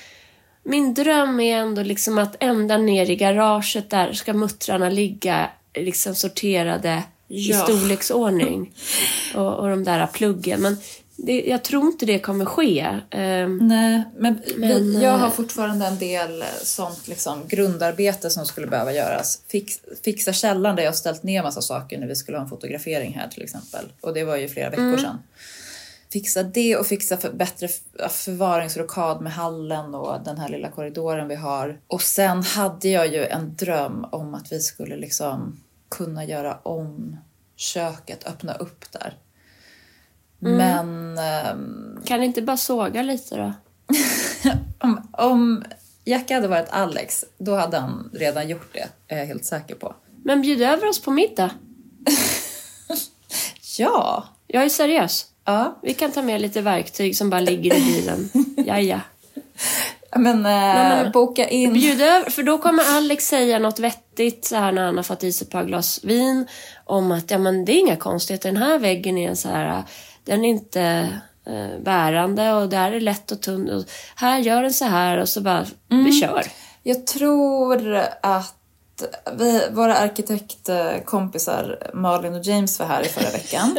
Min dröm är ändå liksom att ända ner i garaget där ska muttrarna ligga liksom sorterade i Ja. storleksordning. Och, och de där pluggen. Men det, jag tror inte det kommer ske. Ehm, Nej, men, Men, jag har eh, fortfarande en del sånt liksom, grundarbete som skulle behöva göras. Fix, fixa källaren där jag har ställt ner massa saker när vi skulle ha en fotografering här till exempel. Och det var ju flera veckor sedan. Fixa det och fixa för, bättre förvaringsrokad med hallen och den här lilla korridoren vi har. Och sen hade jag ju en dröm om att vi skulle liksom kunna göra om köket, öppna upp där. Men ehm, kan ni inte bara såga lite då? om, om Jacka hade varit Alex, då hade han redan gjort det, är jag helt säker på. Men bjud över oss på middag. Ja! Jag är seriös. Ja, Vi kan ta med lite verktyg som bara ligger i bilen. Jaja. men, eh, men- boka in. Bjud över, för då kommer Alex säga något vettigt så här när han har fått i sig ett par glas vin om att ja, men det är inga konstigheter. Den här väggen är en så här, den är inte eh, bärande och där är lätt och tunn. Och här gör den så här och så bara, vi kör. Jag tror att vi, våra arkitektkompisar Malin och James var här i förra veckan.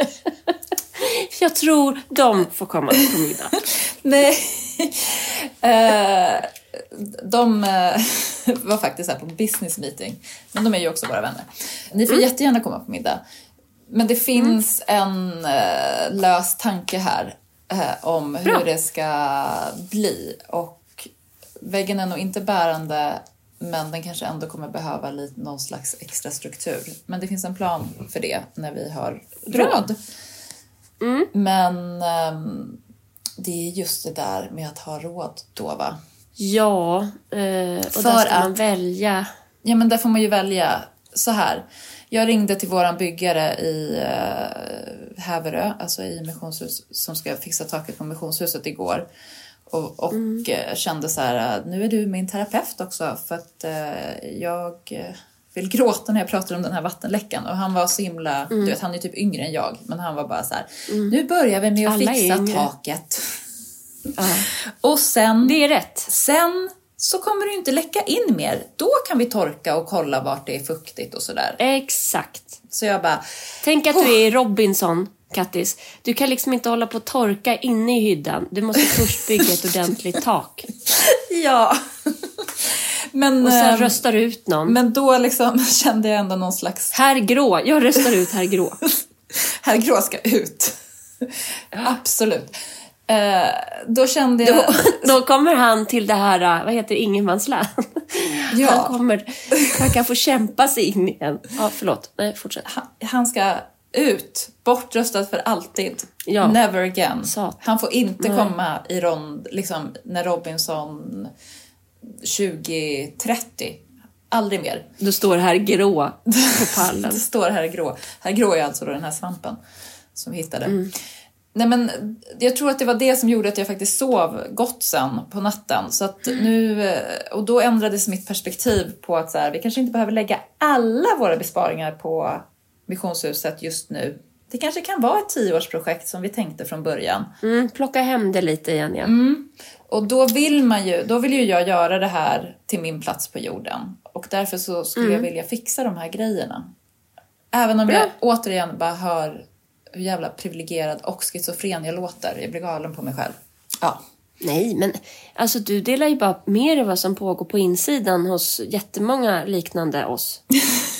Jag tror de får komma på middag. Nej. Eh, de eh, var faktiskt här på business meeting. Men de är ju också våra vänner. Ni får jättegärna komma på middag. Men det finns en eh, lös tanke här eh, om hur Bra. det ska bli. Och väggen är nog inte bärande men den kanske ändå kommer behöva lite, någon slags extra struktur. Men det finns en plan för det när vi har råd. Men ehm, det är just det där med att ha råd då va? Ja, eh, och För där ska man att- välja. Ja men där får man ju välja så här. Jag ringde till våran byggare i uh, Häverö, alltså i missionshus, som ska fixa taket på missionshuset igår. Och, och eh, kände så här, eh, nu är du min terapeut också för att eh, jag eh, vill gråta när jag pratar om den här vattenläckan. Och han var så himla, du vet han är typ yngre än jag, men han var bara så här, nu börjar vi med att Alla fixa taket. Ja. Och sen Det är rätt. Sen så kommer det ju inte läcka in mer. Då kan vi torka och kolla vart det är fuktigt och sådär. Exakt. Så jag bara, Tänk att du är Robinson, Kattis. Du kan liksom inte hålla på att torka inne i hyddan. Du måste först bygga ett ordentligt tak. ja. Men, Och sen ehm, röstar du ut någon. men då liksom kände jag ändå någon slags, Herr Grå. Jag röstar ut herr Grå. herr Grå ska ut. Absolut. Eh, då kände jag, Då, då kommer han till det här, äh, vad heter ingenmansland. Ja. Han kommer, han kan få kämpa sig in igen. Ja, förlåt. Nej, fortsätt. han, han ska ut, bortröstad för alltid. Ja. Never again. Satan. Han får inte Nej. komma i rond, liksom när Robinson 2030. Aldrig mer. Då står herr Grå på pallen. står här grå. Här grå är alltså då den här svampen. som vi hittade. Nej, men jag tror att det var det som gjorde att jag faktiskt sov gott sen på natten. Så att nu, och då ändrades mitt perspektiv på att så här, vi kanske inte behöver lägga alla våra besparingar på missionshuset just nu. Det kanske kan vara ett tioårsprojekt som vi tänkte från början. Mm, plocka hem det lite igen, ja. Och då vill, man ju, då vill ju jag göra det här till min plats på jorden. Och därför så skulle jag vilja fixa de här grejerna. Även om jag återigen bara hör hur jävla privilegierad och schizofren jag låter. Jag blir galen på mig själv. Ja. Nej, men alltså du delar ju bara med dig vad som pågår på insidan hos jättemånga liknande oss.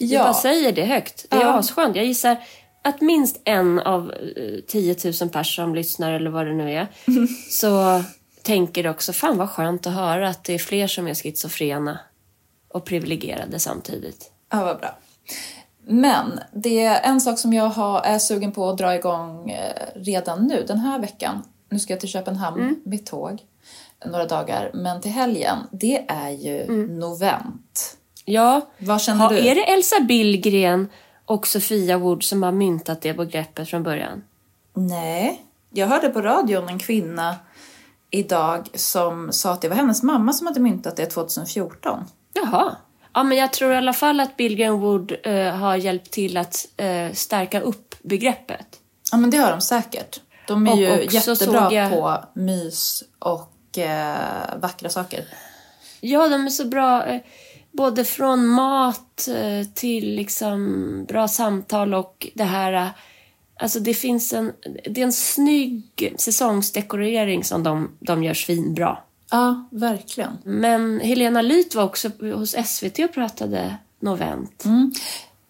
Du bara säger det högt. Det är Ja. asskönt. Jag gissar att minst en av eh, 10 000 personer som lyssnar, eller vad det nu är, så tänker också, fan vad skönt att höra att det är fler som är schizofrena och privilegierade samtidigt. Ja, vad bra. Men det är en sak som jag har, är sugen på att dra igång eh, redan nu, den här veckan. Nu ska jag till Köpenhamn med tåg några dagar, men till helgen, det är ju novent. Ja, Vad känner ha, du? är det Elsa Billgren och Sofia Wood som har myntat det begreppet från början? Nej. Jag hörde på radion en kvinna idag som sa att det var hennes mamma som hade myntat det 2014. Jaha. Ja, men jag tror i alla fall att Billgren Wood eh, har hjälpt till att eh, stärka upp begreppet. Ja, men det har de säkert. De är Och ju jättebra jag- på mys och eh, vackra saker. Ja, de är så bra. Både från mat eh, till liksom bra samtal och det här... Eh, alltså det finns en... Det är en snygg säsongsdekorering som de, de gör svinbra. Ja, verkligen. Men Helena Lyth var också hos SVT och pratade novent.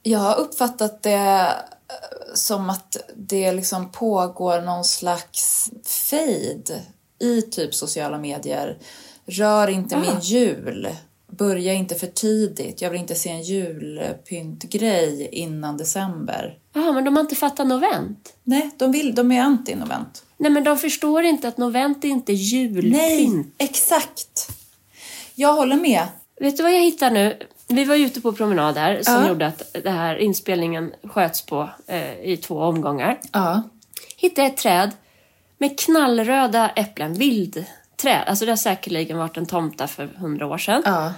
Jag har uppfattat det eh, som att det liksom pågår någon slags fade i typ sociala medier. Rör inte min jul. Börja inte för tidigt. Jag vill inte se en julpyntgrej innan december. Jaha, men de har inte fattat novent. Nej, de, vill, de är anti-novent. Nej, men de förstår inte att novent är inte julpynt. exakt. Jag håller med. Vet du vad jag hittar nu? Vi var ute på promenad här som Ja. gjorde att det här inspelningen sköts på eh, i två omgångar. Ja. Hittade ett träd med knallröda äpplen, vildträd. Alltså det har säkerligen varit en tomta för hundra år sedan. Ja.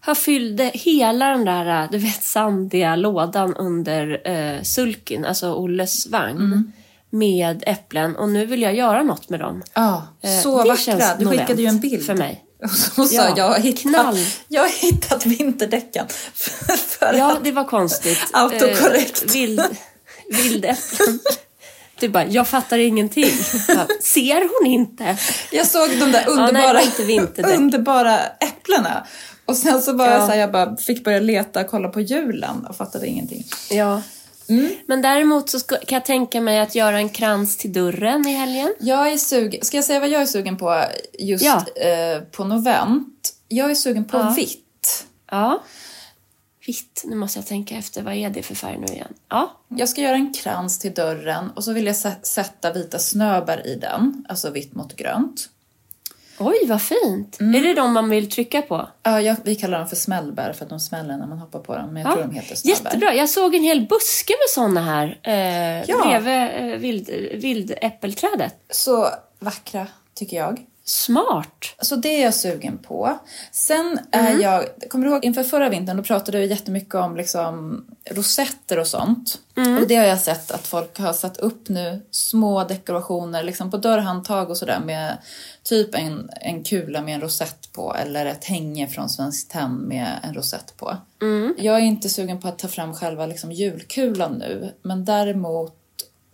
Han fyllde hela den där, du vet, sandiga lådan under eh, sulkin, alltså Olles vagn, Mm. med äpplen. Och nu vill jag göra något med dem. Ja, Eh, så det vackra. Du skickade ju en bild. för mig. Och så sa Ja, jag, jag har hittat, knall. jag har hittat vinterdäcken. För, för Ja, det var konstigt. Autokorrekt. Eh, vild, vildäpplen. Du bara, jag fattar ingenting. Bara, Ser hon inte? jag såg de där nej, underbara, inte vinterdäck. underbara äpplena. Och sen så bara Ja. så här, jag bara fick börja leta och kolla på julen och fattade ingenting. Ja. Mm. Men däremot så ska, kan jag tänka mig att göra en krans till dörren i helgen. Jag är sugen, ska jag säga vad jag är sugen på just Ja. eh, på novent? Jag är sugen på Ja. vitt. Ja. Vitt, nu måste jag tänka efter. Vad är det för färg nu igen? Ja. Jag ska göra en krans till dörren och så vill jag sä- sätta vita snöbär i den, alltså vitt mot grönt. Oj, vad fint. Mm. Är det de man vill trycka på? Ja, jag, vi kallar dem för smällbär för att de smäller när man hoppar på dem, men jag tror de heter snöbär. Jättebra. Jag såg en hel buske med såna här eh, Ja. bredvid eh, vild, vildäppelträdet. Så vackra, tycker jag. Smart. Så det är jag sugen på. Sen är Mm. jag, kommer du ihåg inför förra vintern då pratade vi jättemycket om liksom rosetter och sånt. Mm. Och det har jag sett att folk har satt upp nu små dekorationer liksom på dörrhandtag och sådär med typ en, en kula med en rosett på eller ett hänge från Svenskt Tenn med en rosett på. Mm. Jag är inte sugen på att ta fram själva liksom julkulan nu men däremot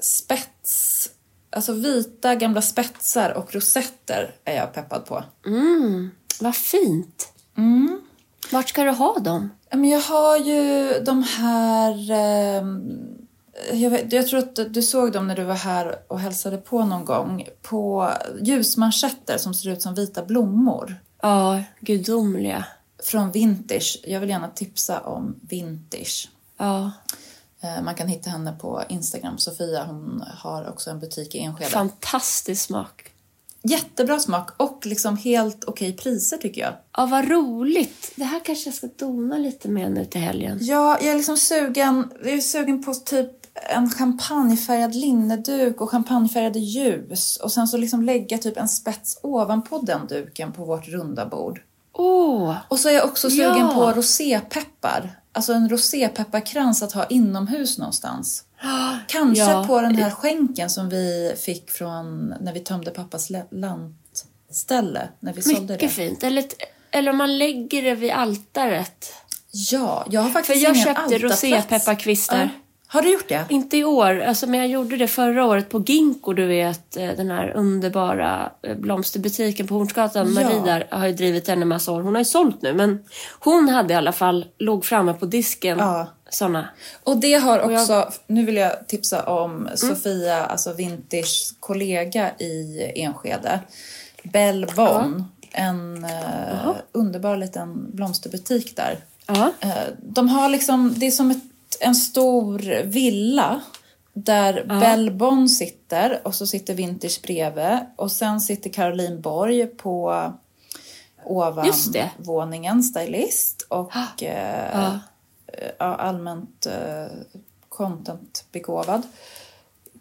spets Alltså vita gamla spetsar och rosetter är jag peppad på. Mm, vad fint. Mm. Vart ska du ha dem? Men jag har ju de här... ehm, jag, vet, jag tror att du såg dem när du var här och hälsade på någon gång. På ljusmanschetter som ser ut som vita blommor. Ja, gudomliga. Från Vintage. Jag vill gärna tipsa om Vintage. Ja, Man kan hitta henne på Instagram. Sofia hon har också en butik i Enskede. fantastisk smak. Jättebra smak och liksom helt okej priser tycker jag. Ja, vad roligt. Det här kanske jag ska dona lite med nu till helgen. Ja, jag är liksom sugen, jag är sugen på typ en champagnefärgad linneduk och champagnefärgade ljus. Och sen så liksom lägga typ en spets ovanpå den duken på vårt runda bord. Åh! Och så är jag också sugen Ja. på rosépeppar. Alltså en rosépepparkrans att ha inomhus någonstans. Kanske Ja. på den här skänken som vi fick från när vi tömde pappas le- lantställe. När vi sålde Mycket det. fint. Eller, eller om man lägger det vid altaret. Ja, jag har För faktiskt jag ingen köpte altarplats. rosépepparkvistar. Ja. Har du gjort det? Inte i år, alltså, men jag gjorde det förra året på Ginkgo, du vet. eh, Den här underbara eh, blomsterbutiken på Hornsgatan. Ja. Marie där har ju drivit den i massa år. Hon har ju sålt nu, men hon hade i alla fall, låg framme på disken, Ja. såna. Och det har Och jag- också, nu vill jag tipsa om Sofia, alltså Vintage kollega i Enskede. Bell Bon, en eh, underbar liten blomsterbutik där. Ja. Eh, de har liksom, det är som ett, en stor villa där Bell Bon sitter och så sitter Vintage bredvid och sen sitter Caroline Borg på ovanvåningen, stylist och eh, Ja. ja, allmänt eh, contentbegåvad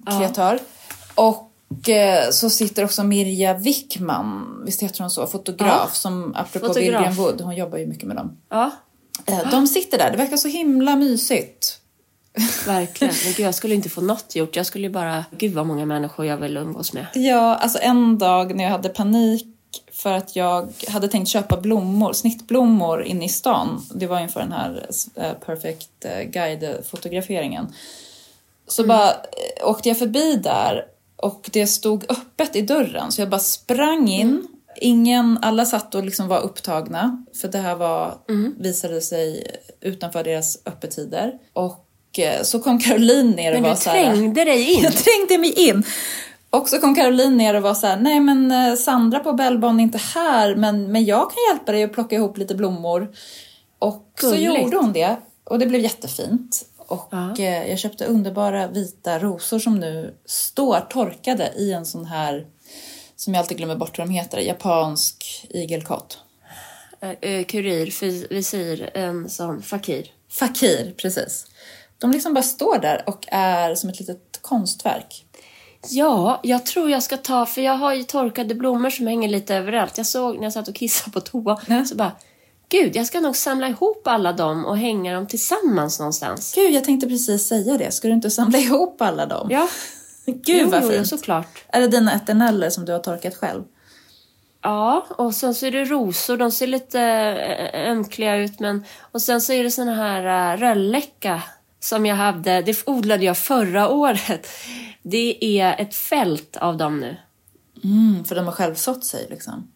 kreatör. Och eh, så sitter också Mirja Wickman, visst heter hon så, fotograf, Ja. som apropå Fotograf. William Wood, hon jobbar ju mycket med dem. ja, Eh, De sitter där, det verkar så himla mysigt. verkligen. Men gud, jag skulle inte få något gjort. Jag skulle bara... Gud vad många människor jag vill umgås med. Ja, alltså en dag när jag hade panik för att jag hade tänkt köpa blommor, snittblommor inne i stan. Det var inför den här eh, Perfect eh, Guide-fotograferingen. Så bara eh, åkte jag förbi där och det stod öppet i dörren så jag bara sprang in. Ingen, alla satt och liksom var upptagna för det här var, visade sig utanför deras öppettider. Och eh, så kom Caroline ner och Men var du så här, trängde dig in. jag trängde mig in. Och så kom Caroline ner och var så här, nej men eh, Sandra på Bellban är inte här, men, men jag kan hjälpa dig att plocka ihop lite blommor. Och så Gulligt. gjorde hon det. Och det blev jättefint. Och Ja. eh, jag köpte underbara vita rosor som nu står torkade i en sån här, som jag alltid glömmer bort vad de heter, japansk igelkott. Eh, eh, kurir, visir, en sån fakir. Fakir, precis. De liksom bara står där och är som ett litet konstverk. Ja, jag tror jag ska ta, för jag har ju torkade blommor som hänger lite överallt. Jag såg när jag satt och kissade på toa, Ja. så bara, gud, jag ska nog samla ihop alla dem och hänga dem tillsammans någonstans. Gud, jag tänkte precis säga det. Ska du inte samla ihop alla dem? Ja, Gud jo, vad jo, fint. såklart. Är det dina eterneller som du har torkat själv? Ja, och sen så är det rosor, de ser lite äh, ömkliga ut, men... Och sen så är det såna här äh, rölläcka som jag hade, det odlade jag förra året. Det är ett fält av dem nu. Mm, för de har själv sått sig liksom.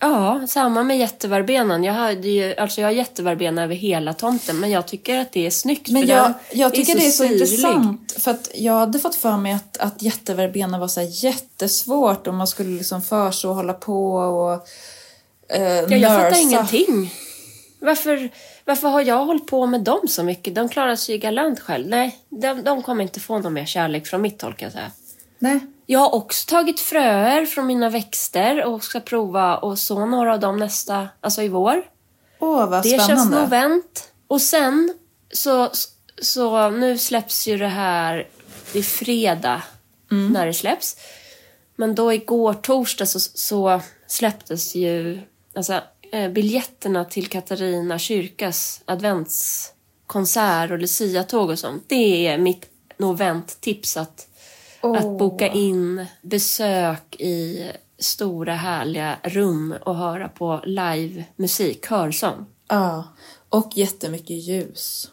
Ja, samma med jätteverbenen. Jag, hade ju, alltså jag har jätteverbena över hela tomten, men jag tycker att det är snyggt. Men jag, jag tycker det är så syrlig. intressant. För att jag hade fått för mig att, att jätteverbena var så jättesvårt om man skulle liksom förså och hålla på och eh, Ja, jag fattar ingenting. Varför, varför har jag hållit på med dem så mycket? De klarar sig ju galant själv. Nej, de, de kommer inte få någon mer kärlek från mitt håll kan jag säga. Nej. Jag har också tagit fröer från mina växter och ska prova och så några av dem nästa, alltså i vår. Åh, vad Det spännande. känns novent. Och sen så, så nu släpps ju det här, det är fredag när det släpps. Men då igår torsdag så, så släpptes ju alltså, eh, biljetterna till Katarina kyrkas adventskonsert och luciatåg och sånt. Det är mitt novent-tips att, Åh. att boka in besök i stora härliga rum och höra på livemusik, körsång. Ja, och jättemycket ljus.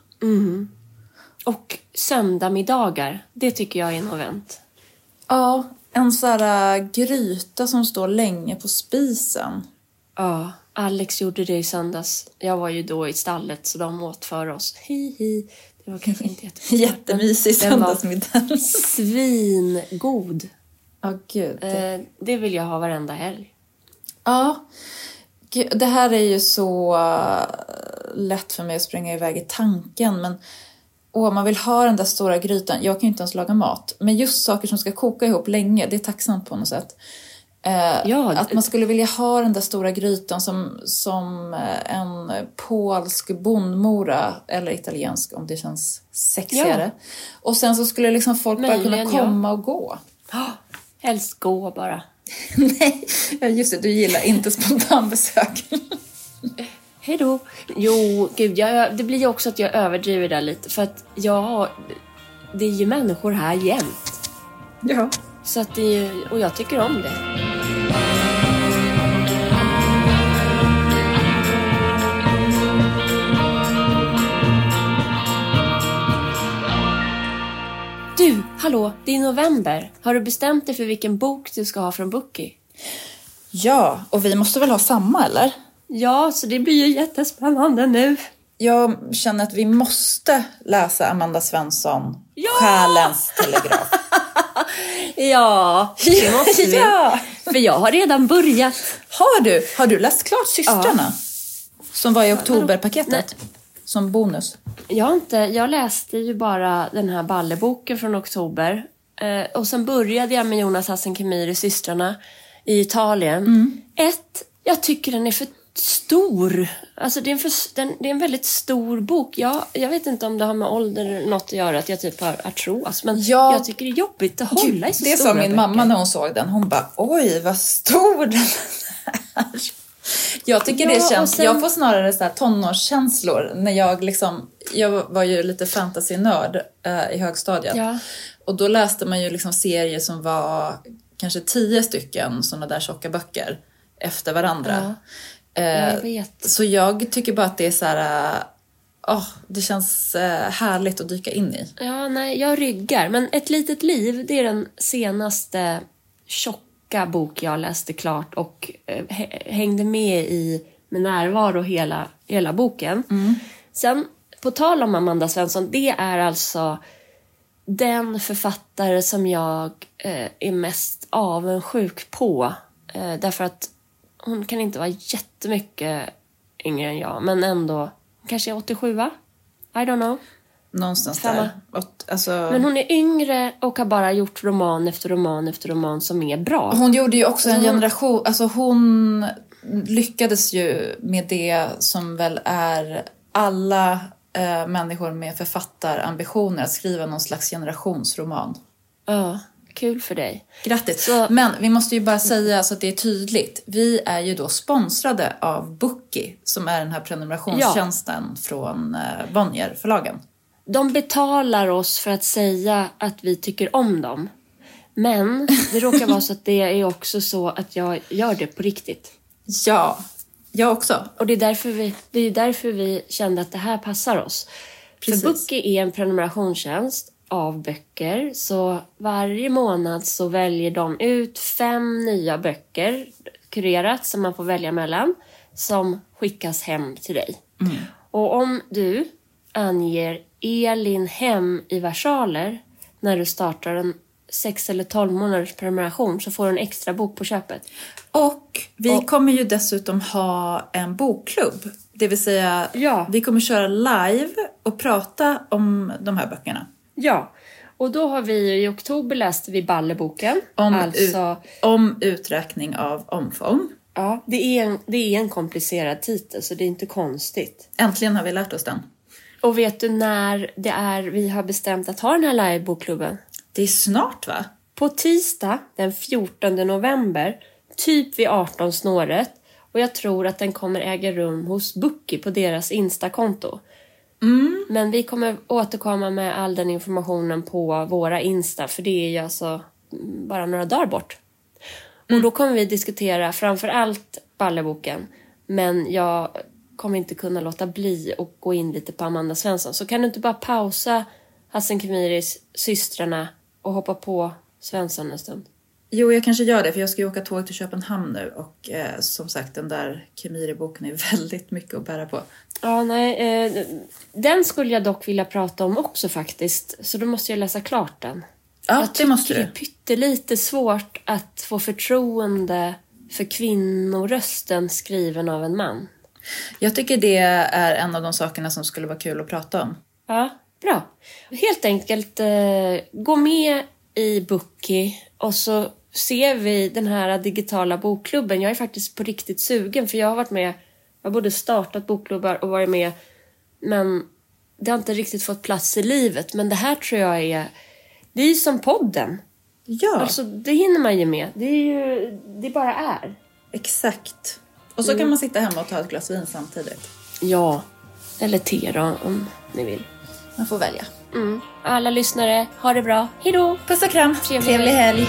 Och söndagmiddagar, det tycker jag är novent. Ja, en sån här äh, gryta som står länge på spisen. Ja, Alex gjorde det i söndags. Jag var ju då i stallet så de åt för oss. Hi, hi. Det var kanske inte jättegott. Jättemysig söndagsmiddag. Svingod. Ja, gud. Eh, det vill jag ha varenda helg. Ja, det här är ju så äh, lätt för mig att springa iväg i tanken. Men åh, man vill ha den där stora grytan. Jag kan ju inte ens laga mat. Men just saker som ska koka ihop länge, det är tacksamt på något sätt. Eh, Ja, att man skulle vilja ha den där stora grytan som, som eh, en polsk bondmora eller italiensk om det känns sexigare. Och sen så skulle liksom folk bara kunna Möjligen, ja. komma och gå. Oh, helst gå bara. Nej, ja, just det, du gillar inte spontanbesök. Hej då. Jo, gud, jag, det blir ju också att jag överdriver där lite. För att ja, det är ju människor här jämt. ja. Så att det och jag tycker om det. Du, hallå, det är november. Har du bestämt dig för vilken bok du ska ha från Bookie? ja, och vi måste väl ha samma eller? Ja, så det blir ju jättespännande nu. Jag känner att vi måste läsa Amanda Svensson, Ja! Själens telegraf. Ja, det måste vi. ja! För jag har redan börjat. Har du? Har du läst klart Systrarna? Som var i oktoberpaketet? Som bonus? Jag, inte, jag läste ju bara den här balleboken från oktober. Eh, och sen började jag med Jonas Hassan Khemiri, Systrarna, i Italien. Ett, jag tycker den är för stor. Alltså det är en, för, den, det är en väldigt stor bok. Jag, jag vet inte om det har med ålder något att göra, att jag typ har artros. Men Ja. jag tycker det är jobbigt att hålla i så det sa min böcker. mamma när hon såg den. Hon bara, oj vad stor den är. Jag tycker Ja, det känns, sen- jag får snarare så här tonårskänslor när jag liksom, jag var ju lite fantasynörd eh, i högstadiet. Ja. Och då läste man ju liksom serier som var kanske tio stycken sådana där tjocka böcker efter varandra. Ja, jag vet. Så jag tycker bara att det är så här, eh, åh, det känns eh, härligt att dyka in i. Ja, nej, jag ryggar. Men Ett litet liv, det är den senaste tjocka bok jag läste klart och eh, hä- hängde med i med närvaro hela, hela boken. Sen, på tal om Amanda Svensson, det är alltså den författare som jag eh, är mest avundsjuk på. Eh, därför att hon kan inte vara jättemycket yngre än jag, men ändå kanske 87 I don't know. Någonstans Samma. där. Och, alltså, Men hon är yngre och har bara gjort roman efter roman efter roman som är bra. Hon gjorde ju också en generation, alltså hon lyckades ju med det som väl är alla eh, människor med författarambitioner att skriva någon slags generationsroman. Ja, kul för dig. Grattis! Så- Men vi måste ju bara säga så att det är tydligt. Vi är ju då sponsrade av Bookie som är den här prenumerationstjänsten från eh, Bonnier-förlagen. De betalar oss för att säga att vi tycker om dem. Men det råkar vara så att det är också så att jag gör det på riktigt. Ja, jag också. Och det är därför vi, det är därför vi kände att det här passar oss. Precis. För Bookie är en prenumerationstjänst av böcker. Så varje månad så väljer de ut fem nya böcker kurerat som man får välja mellan. Som skickas hem till dig. Och om du anger Elin hem i versaler när du startar en 6 eller 12 månaders prenumeration så får du en extra bok på köpet. Och vi kommer ju dessutom ha en bokklubb. Det vill säga, Ja. vi kommer köra live och prata om de här böckerna. Ja, och då har vi i oktober läste vi Balleboken. Om, alltså, ut, om uträkning av omfång. ja, det är, en, det är en komplicerad titel så det är inte konstigt. Äntligen har vi lärt oss den. Och vet du när det är vi har bestämt att ha den här livebokklubben? Det är snart va? På tisdag den 14 november, typ vid 18 snåret. Och jag tror att den kommer äga rum hos Bookie på deras Insta-konto. Men vi kommer återkomma med all den informationen på våra Insta, för det är ju alltså mm, bara några dagar bort. Och då kommer vi diskutera framför allt Balleboken, men jag kommer inte kunna låta bli att gå in lite på Amanda Svensson. Så kan du inte bara pausa Hassan Khemiris Systrarna och hoppa på Svensson en stund? Jo, jag kanske gör det för jag ska ju åka tåg till Köpenhamn nu och eh, som sagt den där Kemiri-boken är väldigt mycket att bära på. Ja, nej. Eh, den skulle jag dock vilja prata om också faktiskt. Så då måste jag läsa klart den. Ja, jag det måste tycker du. det är pyttelite svårt att få förtroende för kvinnorösten skriven av en man. Jag tycker det är en av de sakerna som skulle vara kul att prata om. Ja, bra. Helt enkelt eh, gå med i Bookie och så ser vi den här digitala bokklubben. Jag är faktiskt på riktigt sugen för jag har varit med, jag har både startat bokklubbar och varit med men det har inte riktigt fått plats i livet. Men det här tror jag är, det är ju som podden. Ja, Alltså det hinner man ju med. Det är ju, det bara är. exakt. Och så kan man sitta hemma och ta ett glas vin samtidigt. Ja, eller te då om ni vill. Man får välja. Mm. Alla lyssnare, ha det bra. Hejdå! Puss och kram. Trevlig Trevlig helg.